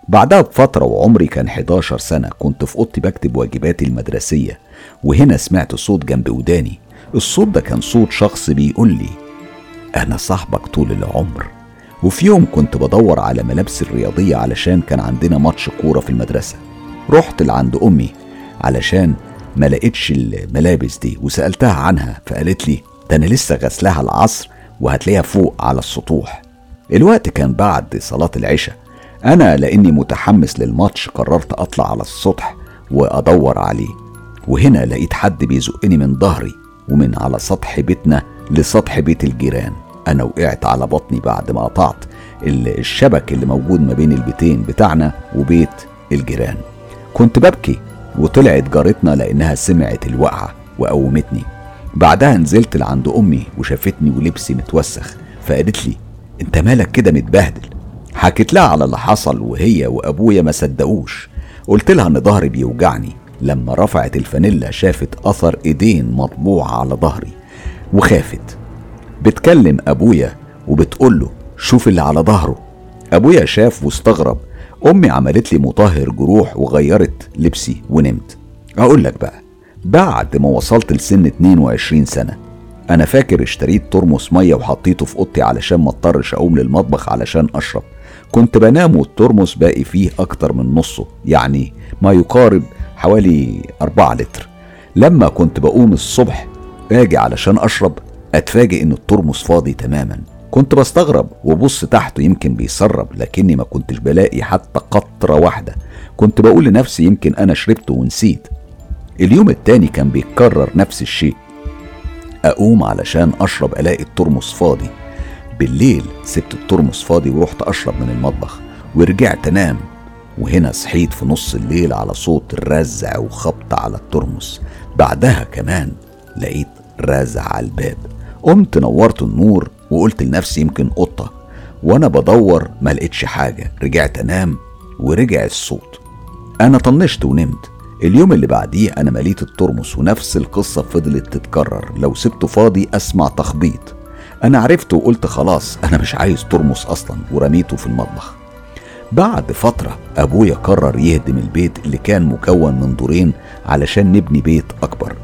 بعدها بفترة وعمري كان 11 سنة كنت في أوضتي بكتب واجباتي المدرسية وهنا سمعت صوت جنب وداني. الصوت ده كان صوت شخص بيقول لي أنا صاحبك طول العمر. وفي يوم كنت بدور على ملابس الرياضية علشان كان عندنا ماتش كورة في المدرسة. رحت لعند أمي علشان ما لقيتش الملابس دي وسألتها عنها فقالت لي ده أنا لسه غسلاها العصر وهتلاقيها فوق على السطوح. الوقت كان بعد صلاة العشاء. أنا لأني متحمس للماتش قررت أطلع على السطح وأدور عليه. وهنا لقيت حد بيزقني من ظهري ومن على سطح بيتنا لسطح بيت الجيران. أنا وقعت على بطني بعد ما قطعت الشبك اللي موجود ما بين البيتين بتاعنا وبيت الجيران. كنت ببكي وطلعت جارتنا لأنها سمعت الوقعة وقومتني. بعدها نزلت لعند أمي وشافتني ولبسي متوسخ فقالت لي أنت مالك كده متبهدل؟ حكيت لها على اللي حصل وهي وأبويا ما صدقوش. قلت لها إن ظهري بيوجعني. لما رفعت الفانيلا شافت أثر إيدين مطبوعة على ظهري وخافت. بتكلم أبويا وبتقول له شوف اللي على ظهره. أبويا شاف واستغرب. أمي عملت لي مطهر جروح وغيرت لبسي ونمت. أقول لك بقى بعد ما وصلت لسن 22 سنة أنا فاكر اشتريت ترمس مية وحطيته في أوضتي علشان ما اضطرش أقوم للمطبخ علشان أشرب. كنت بنام والترمس باقي فيه أكتر من نصه يعني ما يقارب حوالي 4 لتر. لما كنت بقوم الصبح أجي علشان أشرب أتفاجئ إن الترمس فاضي تماما. كنت بستغرب وبص تحته يمكن بيسرب لكني ما كنتش بلاقي حتى قطرة واحدة. كنت بقول لنفسي يمكن أنا شربته ونسيت. اليوم التاني كان بيتكرر نفس الشيء. أقوم علشان أشرب ألاقي الترمس فاضي. بالليل سبت الترمس فاضي ورحت أشرب من المطبخ. ورجعت أنام. وهنا صحيت في نص الليل على صوت رزع وخبط على الترمس. بعدها كمان لقيت رزع على الباب. قمت نورت النور وقلت لنفسي يمكن قطة وأنا بدور ما لقيتش حاجة رجعت أنام ورجع الصوت. أنا طنشت ونمت. اليوم اللي بعديه أنا مليت الترمس ونفس القصة فضلت تتكرر. لو سبته فاضي أسمع تخبيط. أنا عرفت وقلت خلاص أنا مش عايز ترمس أصلا ورميته في المطبخ. بعد فترة أبويا قرر يهدم البيت اللي كان مكون من دورين علشان نبني بيت أكبر.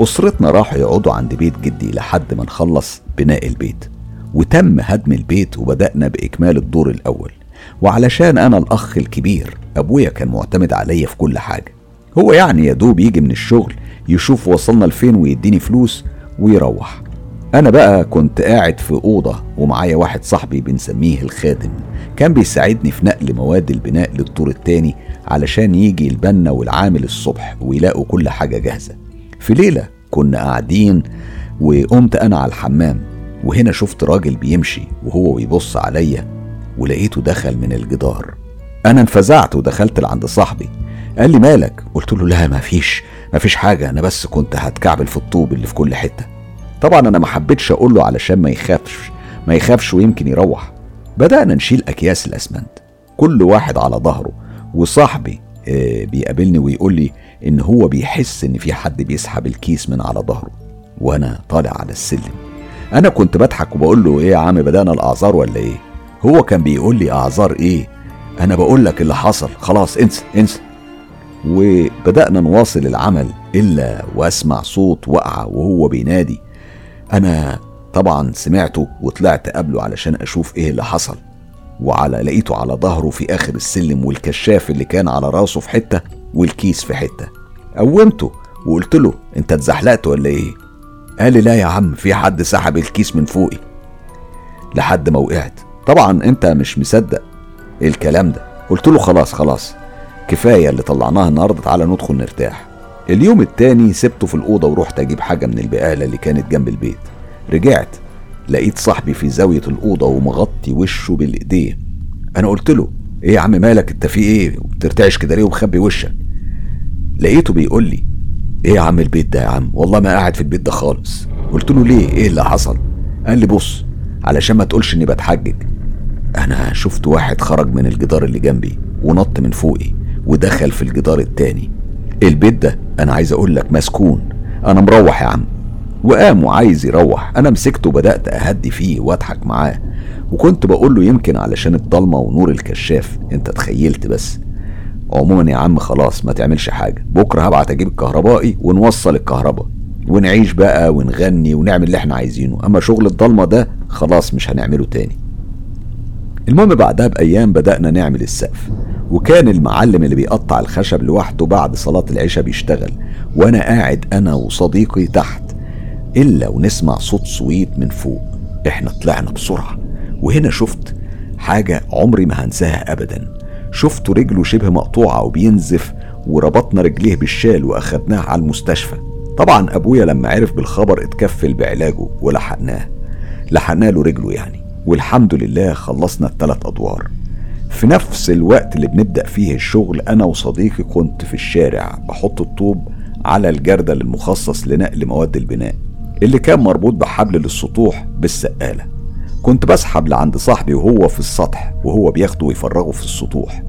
أسرتنا راحوا يقعدوا عند بيت جدي لحد ما نخلص بناء البيت وتم هدم البيت وبدأنا بإكمال الدور الأول. وعلشان أنا الأخ الكبير أبويا كان معتمد عليا في كل حاجة. هو يعني يا دوب يجي من الشغل يشوف وصلنا لفين ويديني فلوس ويروح. أنا بقى كنت قاعد في أوضة ومعايا واحد صاحبي بنسميه الخادم. كان بيساعدني في نقل مواد البناء للدور التاني علشان يجي البنا والعامل الصبح ويلاقوا كل حاجة جاهزة. في ليلة كنا قاعدين وقمت أنا على الحمام وهنا شفت راجل بيمشي وهو بيبص عليا ولقيته دخل من الجدار. أنا انفزعت ودخلت لعند صاحبي. قال لي مالك؟ قلت له لا مفيش مفيش حاجة أنا بس كنت هتكعبل في الطوب اللي في كل حتة. طبعا أنا ما حبيتش أقول له علشان ما يخافش ما يخافش ويمكن يروح. بدأنا نشيل أكياس الأسمنت كل واحد على ظهره وصاحبي آه، بيقابلني ويقول لي إن هو بيحس إن في حد بيسحب الكيس من على ظهره وأنا طالع على السلم. أنا كنت بضحك وبقول له إيه يا عم بدأنا الأعذار ولا إيه؟ هو كان بيقول لي أعذار إيه؟ أنا بقول لك اللي حصل. خلاص انسى انسى. وبدأنا نواصل العمل إلا وأسمع صوت وقعة وهو بينادي. أنا طبعا سمعته وطلعت قبله علشان أشوف إيه اللي حصل. وعلى لقيته على ظهره في آخر السلم والكشاف اللي كان على رأسه في حتة. والكيس في حتة. قومته وقلت له أنت اتزحلقت ولا إيه؟ قال لي لا يا عم في حد سحب الكيس من فوقي. لحد ما وقعت. طبعا أنت مش مصدق الكلام ده. قلت له خلاص خلاص كفاية اللي طلعناها النهاردة تعالى ندخل نرتاح. اليوم التاني سبته في الأوضة ورحت أجيب حاجة من البقالة اللي كانت جنب البيت. رجعت لقيت صاحبي في زاوية الأوضة ومغطي وشه بالإيديه أنا قلت له إيه يا عم مالك؟ أنت في إيه؟ بترتعش كده ليه ومخبي وشك؟ لقيته بيقول لي إيه يا عم البيت ده يا عم؟ والله ما قاعد في البيت ده خالص. قلت له ليه؟ إيه اللي حصل؟ قال لي بص علشان ما تقولش إني بتحجج أنا شفت واحد خرج من الجدار اللي جنبي ونط من فوقي ودخل في الجدار التاني. البيت ده أنا عايز أقول لك مسكون. أنا مروح يا عم وقام وعايز يروح. أنا مسكته وبدأت أهدي فيه وأضحك معاه. وكنت بقول له يمكن علشان الضلمة ونور الكشاف انت تخيلت بس. عموما يا عم خلاص ما تعملش حاجة. بكرة هبعت أجيب الكهربائي ونوصل الكهرباء. ونعيش بقى ونغني ونعمل اللي إحنا عايزينه. أما شغل الضلمة ده خلاص مش هنعمله تاني. المهم بعدها بأيام بدأنا نعمل السقف. وكان المعلم اللي بيقطع الخشب لوحده بعد صلاة العشاء بيشتغل. وأنا قاعد أنا وصديقي تحت إلا ونسمع صوت صويت من فوق. إحنا طلعنا بسرعة. وهنا شفت حاجة عمري ما هنساها أبدا. شفت رجله شبه مقطوعة وبينزف وربطنا رجليه بالشال وأخدناه على المستشفى. طبعا أبويا لما عرف بالخبر اتكفل بعلاجه ولحقناه. لحقنا له رجله يعني. والحمد لله خلصنا الثلاث أدوار. في نفس الوقت اللي بنبدأ فيه الشغل أنا وصديقي كنت في الشارع بحط الطوب على الجردل المخصص لنقل مواد البناء اللي كان مربوط بحبل للسطوح بالسقالة. كنت بسحب لعند صاحبي وهو في السطح وهو بياخده ويفرغه في السطوح.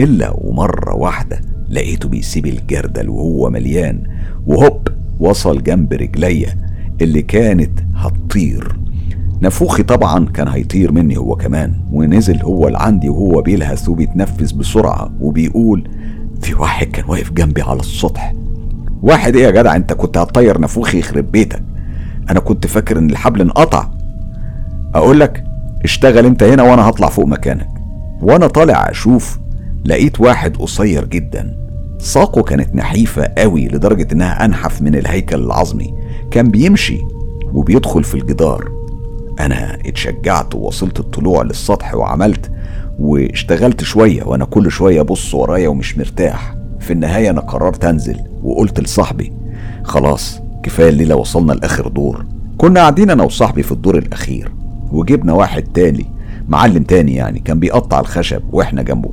إلا ومرة واحدة لقيته بيسيب الجردل وهو مليان وهوب وصل جنب رجليا اللي كانت هتطير. نفوخي طبعا كان هيطير مني هو كمان ونزل هو لعندي وهو بيلهث وبيتنفس بسرعة وبيقول في واحد كان واقف جنبي على السطح. واحد إيه يا جدع؟ أنت كنت هتطير نفوخي يخرب بيتك. أنا كنت فاكر إن الحبل انقطع. أقول لك اشتغل أنت هنا وأنا هطلع فوق مكانك. وأنا طالع أشوف لقيت واحد قصير جدا. ساقه كانت نحيفة قوي لدرجة إنها أنحف من الهيكل العظمي. كان بيمشي وبيدخل في الجدار. أنا اتشجعت ووصلت الطلوع للسطح وعملت واشتغلت شوية وأنا كل شوية أبص ورايا ومش مرتاح. في النهاية أنا قررت أنزل وقلت لصاحبي خلاص كفاية الليلة وصلنا لآخر دور. كنا قاعدين أنا وصاحبي في الدور الأخير. وجبنا واحد تاني معلم تاني يعني كان بيقطع الخشب وإحنا جنبه.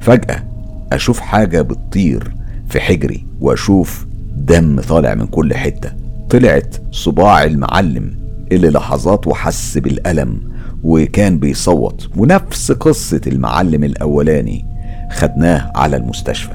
فجأة أشوف حاجة بتطير في حجري وأشوف دم طالع من كل حتة. طلعت صباع المعلم اللي لحظات وحس بالألم وكان بيصوت ونفس قصة المعلم الأولاني خدناه على المستشفى.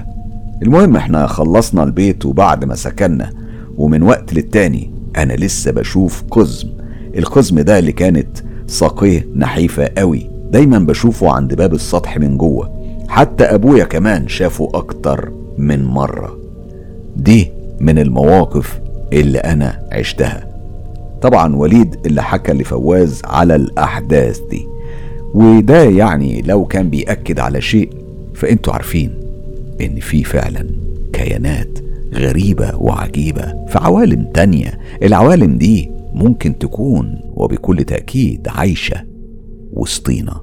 المهم إحنا خلصنا البيت وبعد ما سكننا ومن وقت للتاني أنا لسه بشوف قزم القزم ده اللي كانت ساقيه نحيفة قوي. دايما بشوفه عند باب السطح من جوه. حتى أبويا كمان شافه أكتر من مرة. دي من المواقف اللي أنا عشتها. طبعا وليد اللي حكى لفواز على الأحداث دي. وده يعني لو كان بيأكد على شيء فأنتوا عارفين إن في فعلا كيانات غريبة وعجيبة في عوالم تانية. العوالم دي ممكن تكون وبكل تأكيد عايشة وسطينا.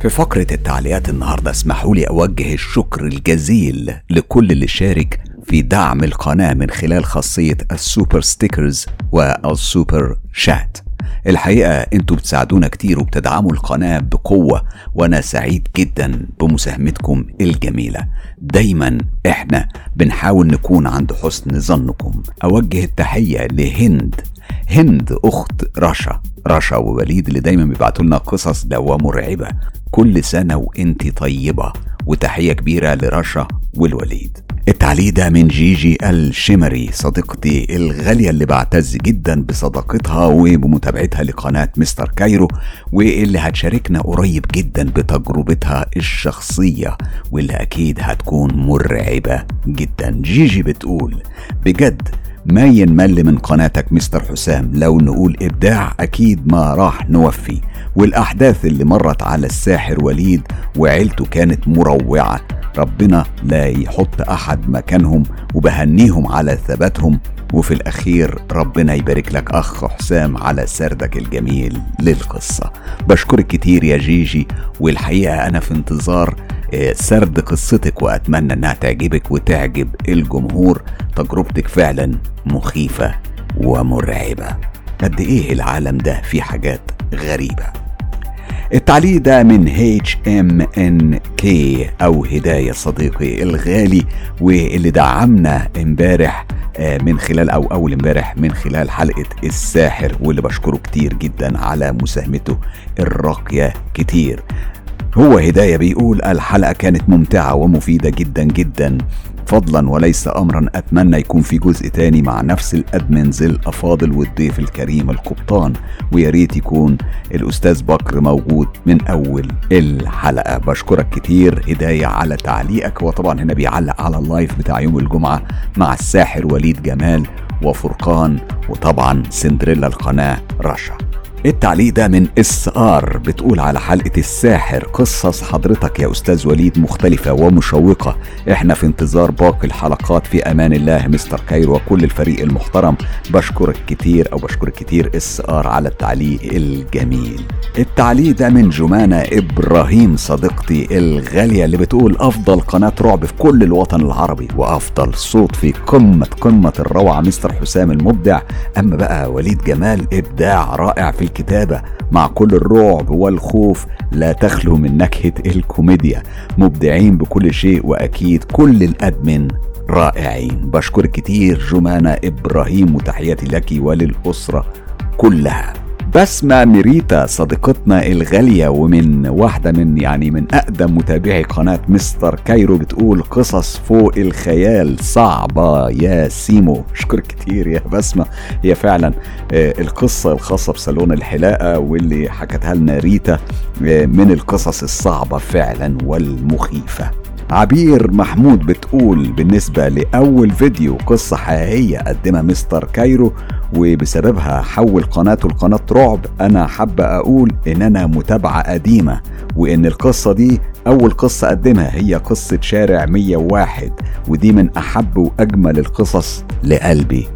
في فقرة التعليقات النهاردة اسمحوا لي أوجه الشكر الجزيل لكل اللي شارك في دعم القناة من خلال خاصية ال super stickers وال super chat. الحقيقة أنتوا بتساعدونا كتير وبتدعموا القناة بقوة وأنا سعيد جدا بمساهمتكم الجميلة. دايما إحنا بنحاول نكون عند حسن ظنكم. أوجه التحية لهند هند أخت رشا. رشا ووليد اللي دايما بيبعتوا لنا قصص دوا مرعبة. كل سنة وانت طيبة. وتحية كبيرة لرشا ووليد. التعليق ده من جيجي الشمري صديقتي الغالية اللي بعتز جدا بصداقتها وبمتابعتها لقناة مستر كايرو واللي هتشاركنا قريب جدا بتجربتها الشخصية واللي أكيد هتكون مرعبة جدا. جيجي بتقول بجد ما ينمل من قناتك مستر حسام. لو نقول إبداع أكيد ما راح نوفي. والأحداث اللي مرت على الساحر وليد وعيلته كانت مروعة. ربنا لا يحط أحد مكانهم وبهنيهم على ثباتهم. وفي الأخير ربنا يبارك لك أخ حسام على سردك الجميل للقصة. بشكرك كتير يا جيجي. والحقيقة أنا في انتظار سرد قصتك وأتمنى أنها تعجبك وتعجب الجمهور. تجربتك فعلا مخيفة ومرعبة. قد إيه العالم ده فيه حاجات غريبة؟ التعليق ده من HMNK أو هداية صديقي الغالي واللي دعمنا امبارح آه، من خلال أو أول امبارح من خلال حلقة الساحر واللي بشكره كتير جدا على مساهمته الراقية كتير. هو هداية بيقول الحلقة كانت ممتعة ومفيدة جدا جدا. فضلا وليس امرا أتمنى يكون في جزء تاني مع نفس ال admins الافاضل والضيف الكريم القبطان. ويا ريت يكون الأستاذ بكر موجود من أول الحلقة. بشكرك كتير. هداية على تعليقك. وطبعا هنا بيعلق على ال live بتاع يوم الجمعة مع الساحر وليد جمال وفرقان. وطبعا سندريلا القناة رشا. التعليق ده من SR بتقول على حلقة الساحر قصص حضرتك يا أستاذ وليد مختلفة ومشوقة. إحنا في انتظار باقي الحلقات في أمان الله مستر كايرو وكل الفريق المحترم. بشكرك كتير أو بشكرك كتير SR على التعليق الجميل. التعليق ده من جمانة إبراهيم صديقتي الغالية اللي بتقول أفضل قناة رعب في كل الوطن العربي وأفضل صوت في قمة قمة الروعة مستر حسام المبدع. أما بقى وليد جمال إبداع رائع في الكتابة مع كل الرعب والخوف لا تخلو من نكهة الكوميديا. مبدعين بكل شيء وأكيد كل ال admin رائعين. بشكر كتير جمانة إبراهيم وتحياتي لك وللأسرة كلها. بسمة ميريتا صديقتنا الغالية ومن واحدة من يعني من أقدم متابعي قناة مستر كايرو بتقول قصص فوق الخيال. صعبة يا سيمو. شكر كتير يا بسمة. هي فعلا آه، القصة الخاصة بصالون الحلاقة واللي حكتها لنا ريتا آه، من القصص الصعبة فعلا والمخيفة. عبير محمود بتقول بالنسبة لأول فيديو قصة حقيقية قدمها مستر كايرو وبسببها حول قناته لقناة رعب أنا حابة أقول إن أنا متابعة قديمة وإن القصة دي أول قصة أقدمها هي قصة شارع 101 ودي من أحب وأجمل القصص لقلبي.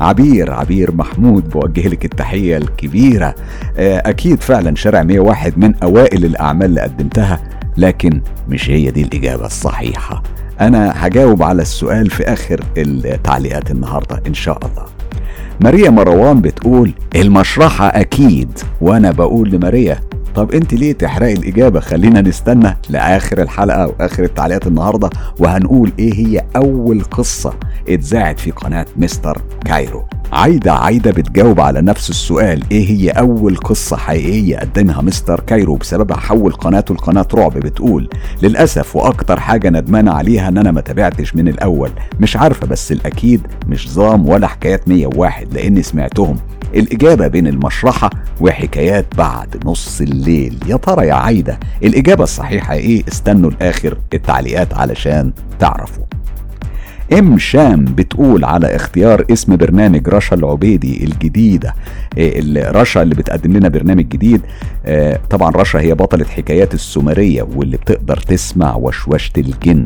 عبير عبير محمود بوجه لك التحية الكبيرة. آه، أكيد فعلا شارع 101 من أوائل الأعمال اللي قدمتها. لكن مش هي دي الإجابة الصحيحة. أنا هجاوب على السؤال في آخر التعليقات النهارده إن شاء الله. ماريا مروان بتقول المشرحة أكيد وأنا بقول لماريا طب أنت ليه تحرقي الإجابة؟ خلينا نستنى لآخر الحلقة وآخر التعليقات النهارده وهنقول إيه هي أول قصة اتذاعت في قناة مستر كايرو. عايدة عايدة بتجاوب على نفس السؤال إيه هي أول قصة حقيقية قدمها مستر كايرو بسببها حول قناته لقناة رعب بتقول للأسف وأكتر حاجة ندمانة عليها إن أنا ما تابعتش من الأول مش عارفة بس الأكيد مش ظام ولا حكايات 101 لأني سمعتهم. الإجابة بين المشرحة وحكايات بعد نص الليل. يا ترى يا عايدة الإجابة الصحيحة إيه؟ استنوا لآخر التعليقات علشان تعرفوا. ام شام بتقول على اختيار اسم برنامج رشا العبيدي الجديده إيه، رشا اللي بتقدم لنا برنامج جديد. آه، طبعا رشا هي بطلة حكايات السومرية واللي بتقدر تسمع وشوشة الجن.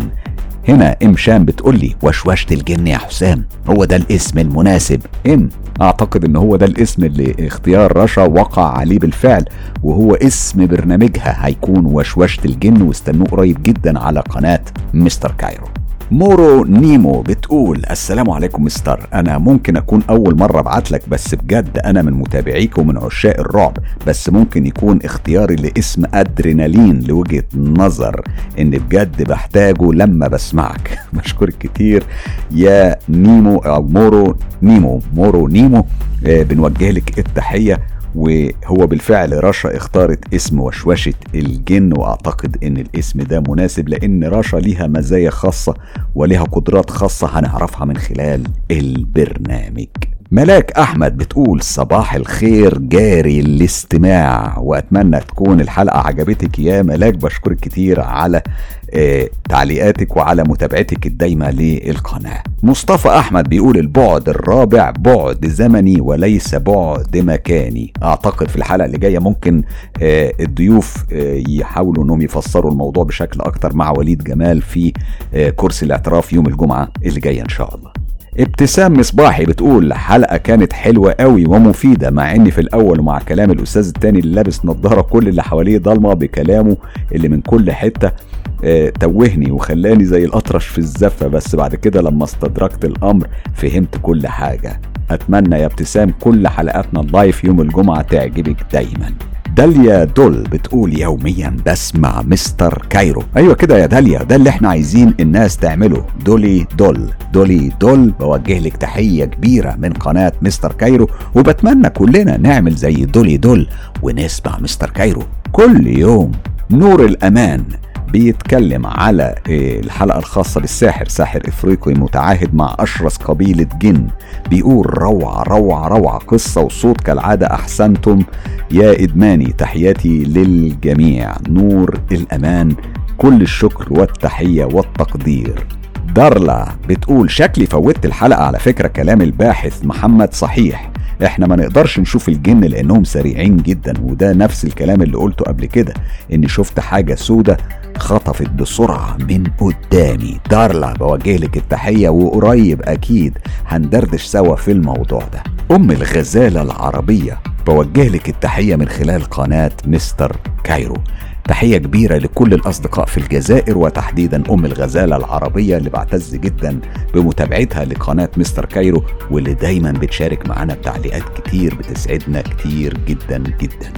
هنا ام شام بتقول لي وشوشة الجن يا حسام هو ده الاسم المناسب. ام أعتقد إن هو ده الاسم اللي اختيار رشا وقع عليه بالفعل وهو اسم برنامجها هيكون وشوشة الجن واستنوه قريب جدا على قناة مستر كايرو. مورو نيمو بتقول السلام عليكم مستر. أنا ممكن أكون أول مرة أبعت لك بس بجد أنا من متابعيك ومن عشاق الرعب. بس ممكن يكون اختياري لاسم أدرينالين لوجهة نظر ان بجد بحتاجه لما بسمعك. *laughs* بشكرك كتير يا نيمو أو مورو نيمو. مورو نيمو آه بنوجه لك التحية. وهو بالفعل رشا اختارت اسم وشوشة الجن وأعتقد إن الاسم ده مناسب لأن رشا ليها مزايا خاصة وليها قدرات خاصة هنعرفها من خلال البرنامج. ملاك أحمد بتقول صباح الخير جاري الاستماع وأتمنى تكون الحلقة عجبتك يا ملاك. بشكرك كتير على آه تعليقاتك وعلى متابعتك الدايمة للقناة. مصطفى أحمد بيقول البعد الرابع بعد زمني وليس بعد مكاني. أعتقد في الحلقة اللي جاية ممكن آه الضيوف آه يحاولوا إنهم يفسروا الموضوع بشكل أكتر مع وليد جمال في كرسي الاعتراف يوم الجمعة اللي جاية إن شاء الله. ابتسام مصباحي بتقول حلقة كانت حلوة قوي ومفيدة مع إني في الأول ومع كلام الأستاذ التاني اللي لابس نظارة كل اللي حواليه ضلمة بكلامه اللي من كل حتة آه توهني وخلاني زي الأطرش في الزفة. بس بعد كده لما استدركت الأمر فهمت كل حاجة. أتمنى يا ابتسام كل حلقاتنا ال live يوم الجمعة تعجبك دايما. داليا دول بتقول يوميا بسمع مستر كايرو. أيوه كده يا داليا ده اللي إحنا عايزين الناس تعمله. دولي دول دولي دول بوجه لك تحية كبيرة من قناة مستر كايرو وبتمنى كلنا نعمل زي دولي دول ونسمع مستر كايرو كل يوم. نور الأمان. بيتكلم على آه، الحلقة الخاصة بالساحر ساحر إفريقي متعاهد مع أشرس قبيلة جن. بيقول روعة روعة روعة قصة وصوت كالعادة أحسنتم. يا إدماني تحياتي للجميع. نور الأمان كل الشكر والتحية والتقدير. دارلا بتقول شكلي فوتت الحلقة على فكرة كلام الباحث محمد صحيح. إحنا ما نقدرش نشوف الجن لانهم سريعين جدا وده نفس الكلام اللي قلته قبل كده اني شفت حاجة سودة خطفت بسرعة من قدامي. دارلا بوجه لك التحية وقريب أكيد هندردش سوا في الموضوع ده. أم الغزالة العربية بوجه لك التحية من خلال قناة مستر كايرو. تحية كبيرة لكل الأصدقاء في الجزائر وتحديدا أم الغزالة العربية اللي بعتز جدا بمتابعتها لقناة مستر كايرو واللي دايما بتشارك معنا بتعليقات كتير بتسعدنا كتير جدا جدا.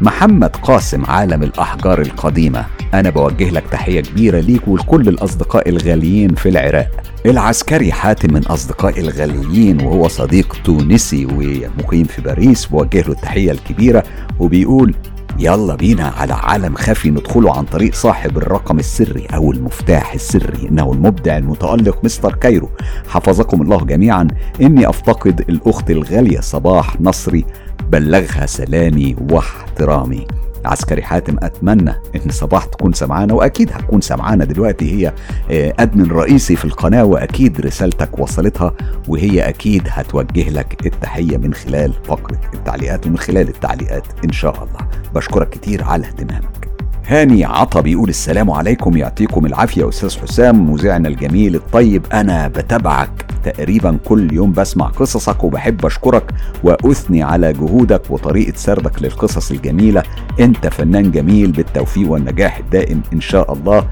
محمد قاسم عالم الأحجار القديمة أنا بوجه لك تحية كبيرة ليك ولكل الأصدقاء الغاليين في العراق. العسكري حاتم من أصدقائي الغاليين وهو صديق تونسي ومقيم في باريس بوجه له التحية الكبيرة وبيقول يلا بينا على عالم خفي ندخله عن طريق صاحب الرقم السري أو المفتاح السري. إنه المبدع المتألق مستر كايرو. حفظكم الله جميعا. إني أفتقد الأخت الغالية صباح نصري. بلغها سلامي واحترامي. عسكري حاتم أتمنى إن صباح تكون سمعانا وأكيد هتكون سمعانا دلوقتي. هي آه، أدمن رئيسي في القناة وأكيد رسالتك وصلتها وهي أكيد هتوجه لك التحية من خلال فقرة التعليقات ومن خلال التعليقات إن شاء الله. بشكرك كتير على اهتمامك. هاني عطا بيقول السلام عليكم يعطيكم العافية أستاذ حسام مذيعنا الجميل الطيب. أنا بتابعك تقريبا كل يوم بسمع قصصك وبحب أشكرك وأثني على جهودك وطريقة سردك للقصص الجميلة. أنت فنان جميل بالتوفيق والنجاح الدائم إن شاء الله.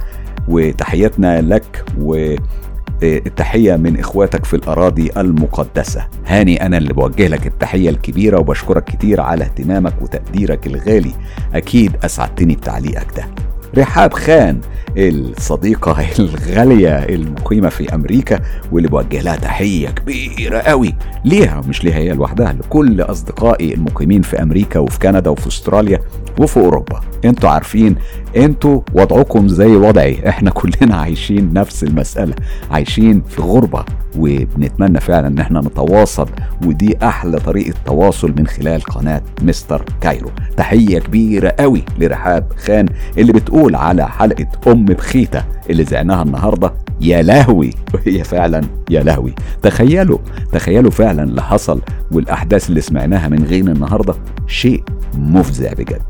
وتحياتنا لك و التحية من إخواتك في الأراضي المقدسة. هاني أنا اللي بوجه لك التحية الكبيرة وبشكرك كتير على اهتمامك وتقديرك الغالي. أكيد أسعدتني بتعليقك ده. رحاب خان الصديقة *laughs* الغالية المقيمة في أمريكا واللي بوجه لها تحية كبيرة قوي. ليها مش ليها هي لوحدها لكل أصدقائي المقيمين في أمريكا وفي كندا وفي أستراليا وفي أوروبا. أنتوا عارفين أنتوا وضعكم زي وضعي. إحنا كلنا عايشين نفس المسألة عايشين في غربة وبنتمنى فعلا إن إحنا نتواصل ودي أحلى طريقة تواصل من خلال قناة مستر كايرو. تحية كبيرة قوي لرحاب خان اللي بتقول على حلقة أم بخيتة اللي زعناها النهاردة. يا لهوي. *laughs* وهي فعلا يا لهوي. تخيلوا تخيلوا فعلا اللي حصل والأحداث اللي سمعناها من غين النهارده. شيء مفزع بجد.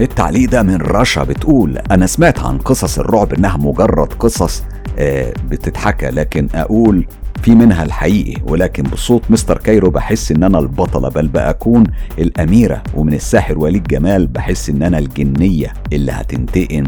التعليق ده من رشا بتقول أنا سمعت عن قصص الرعب إنها مجرد قصص آه بتتحكى لكن أقول في منها الحقيقي ولكن بصوت مستر كايرو بحس إن أنا البطلة بل بأكون الأميرة ومن الساحر وليد جمال بحس إن أنا الجنية اللي هتنتقم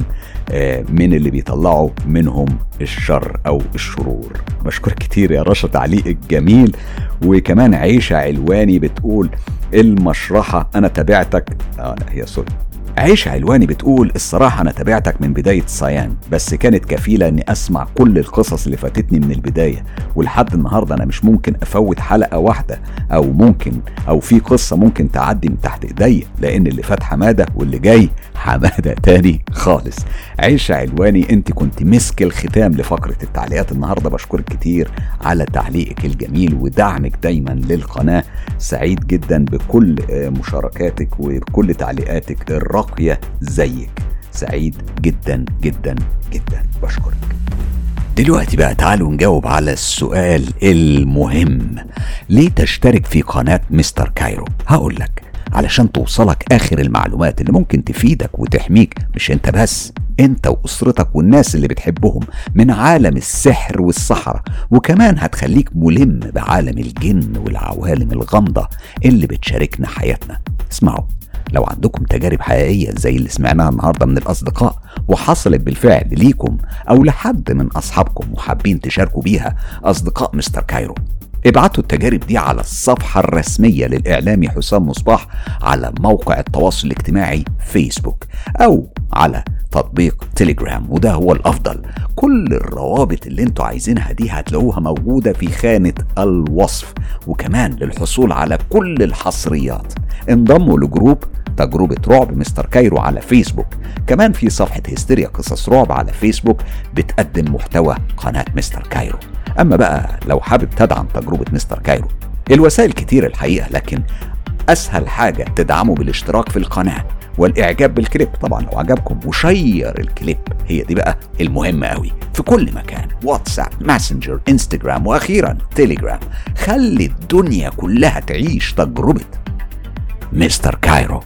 آه، من اللي بيطلعوا منهم الشر أو الشرور. بشكرك كتير يا رشا تعليقك جميل. وكمان عيشة علواني بتقول المشرحة أنا تابعتك. آه لا هي سوري. عيش علواني بتقول الصراحة أنا تابعتك من بداية صيان بس كانت كفيلة إني أسمع كل القصص اللي فاتتني من البداية ولحد النهاردة أنا مش ممكن أفوت حلقة واحدة أو ممكن أو في قصة ممكن تعدي من تحت إيديا لأن اللي فات حمادة واللي جاي حمادة تاني خالص. عيش علواني أنت كنت مسك الختام لفقرة التعليقات النهاردة بشكرك كتير على تعليقك الجميل ودعمك دايما للقناة سعيد جدا بكل مشاركاتك وبكل تعليقاتك الرائعة. راقية زيك. سعيد جدا جدا جدا. بشكرك. دلوقتي بقى تعالوا نجاوب على السؤال المهم. ليه تشترك في قناة مستر كايرو؟ هقول لك. علشان توصلك آخر المعلومات اللي ممكن تفيدك وتحميك. مش انت بس انت وأسرتك والناس اللي بتحبهم من عالم السحر والسحرة. وكمان هتخليك ملم بعالم الجن والعوالم الغامضة اللي بتشاركنا حياتنا. اسمعوا. لو عندكم تجارب حقيقية زي اللي سمعناها النهاردة من الأصدقاء وحصلت بالفعل ليكم أو لحد من أصحابكم وحابين تشاركوا بيها أصدقاء مستر كايرو. ابعتوا التجارب دي على الصفحة الرسمية للإعلامي حسام مصباح على موقع التواصل الاجتماعي فيسبوك أو على تطبيق تليجرام وده هو الأفضل. كل الروابط اللي أنتوا عايزينها دي هتلاقوها موجودة في خانة الوصف وكمان للحصول على كل الحصريات. انضموا ل group تجربة رعب مستر كايرو على فيسبوك. كمان في صفحة هستيريا قصص رعب على فيسبوك بتقدم محتوى قناة مستر كايرو. أما بقى لو حابب تدعم تجربة مستر كايرو الوسائل كتير الحقيقة لكن أسهل حاجة تدعمه بالاشتراك في القناة والإعجاب بالكليب. طبعا لو عجبكم و share الكليب هي دي بقى المهمة قوي في كل مكان واتساب ماسنجر إنستجرام وأخيرا تيليجرام. خلي الدنيا كلها تعيش تجربة مستر كايرو.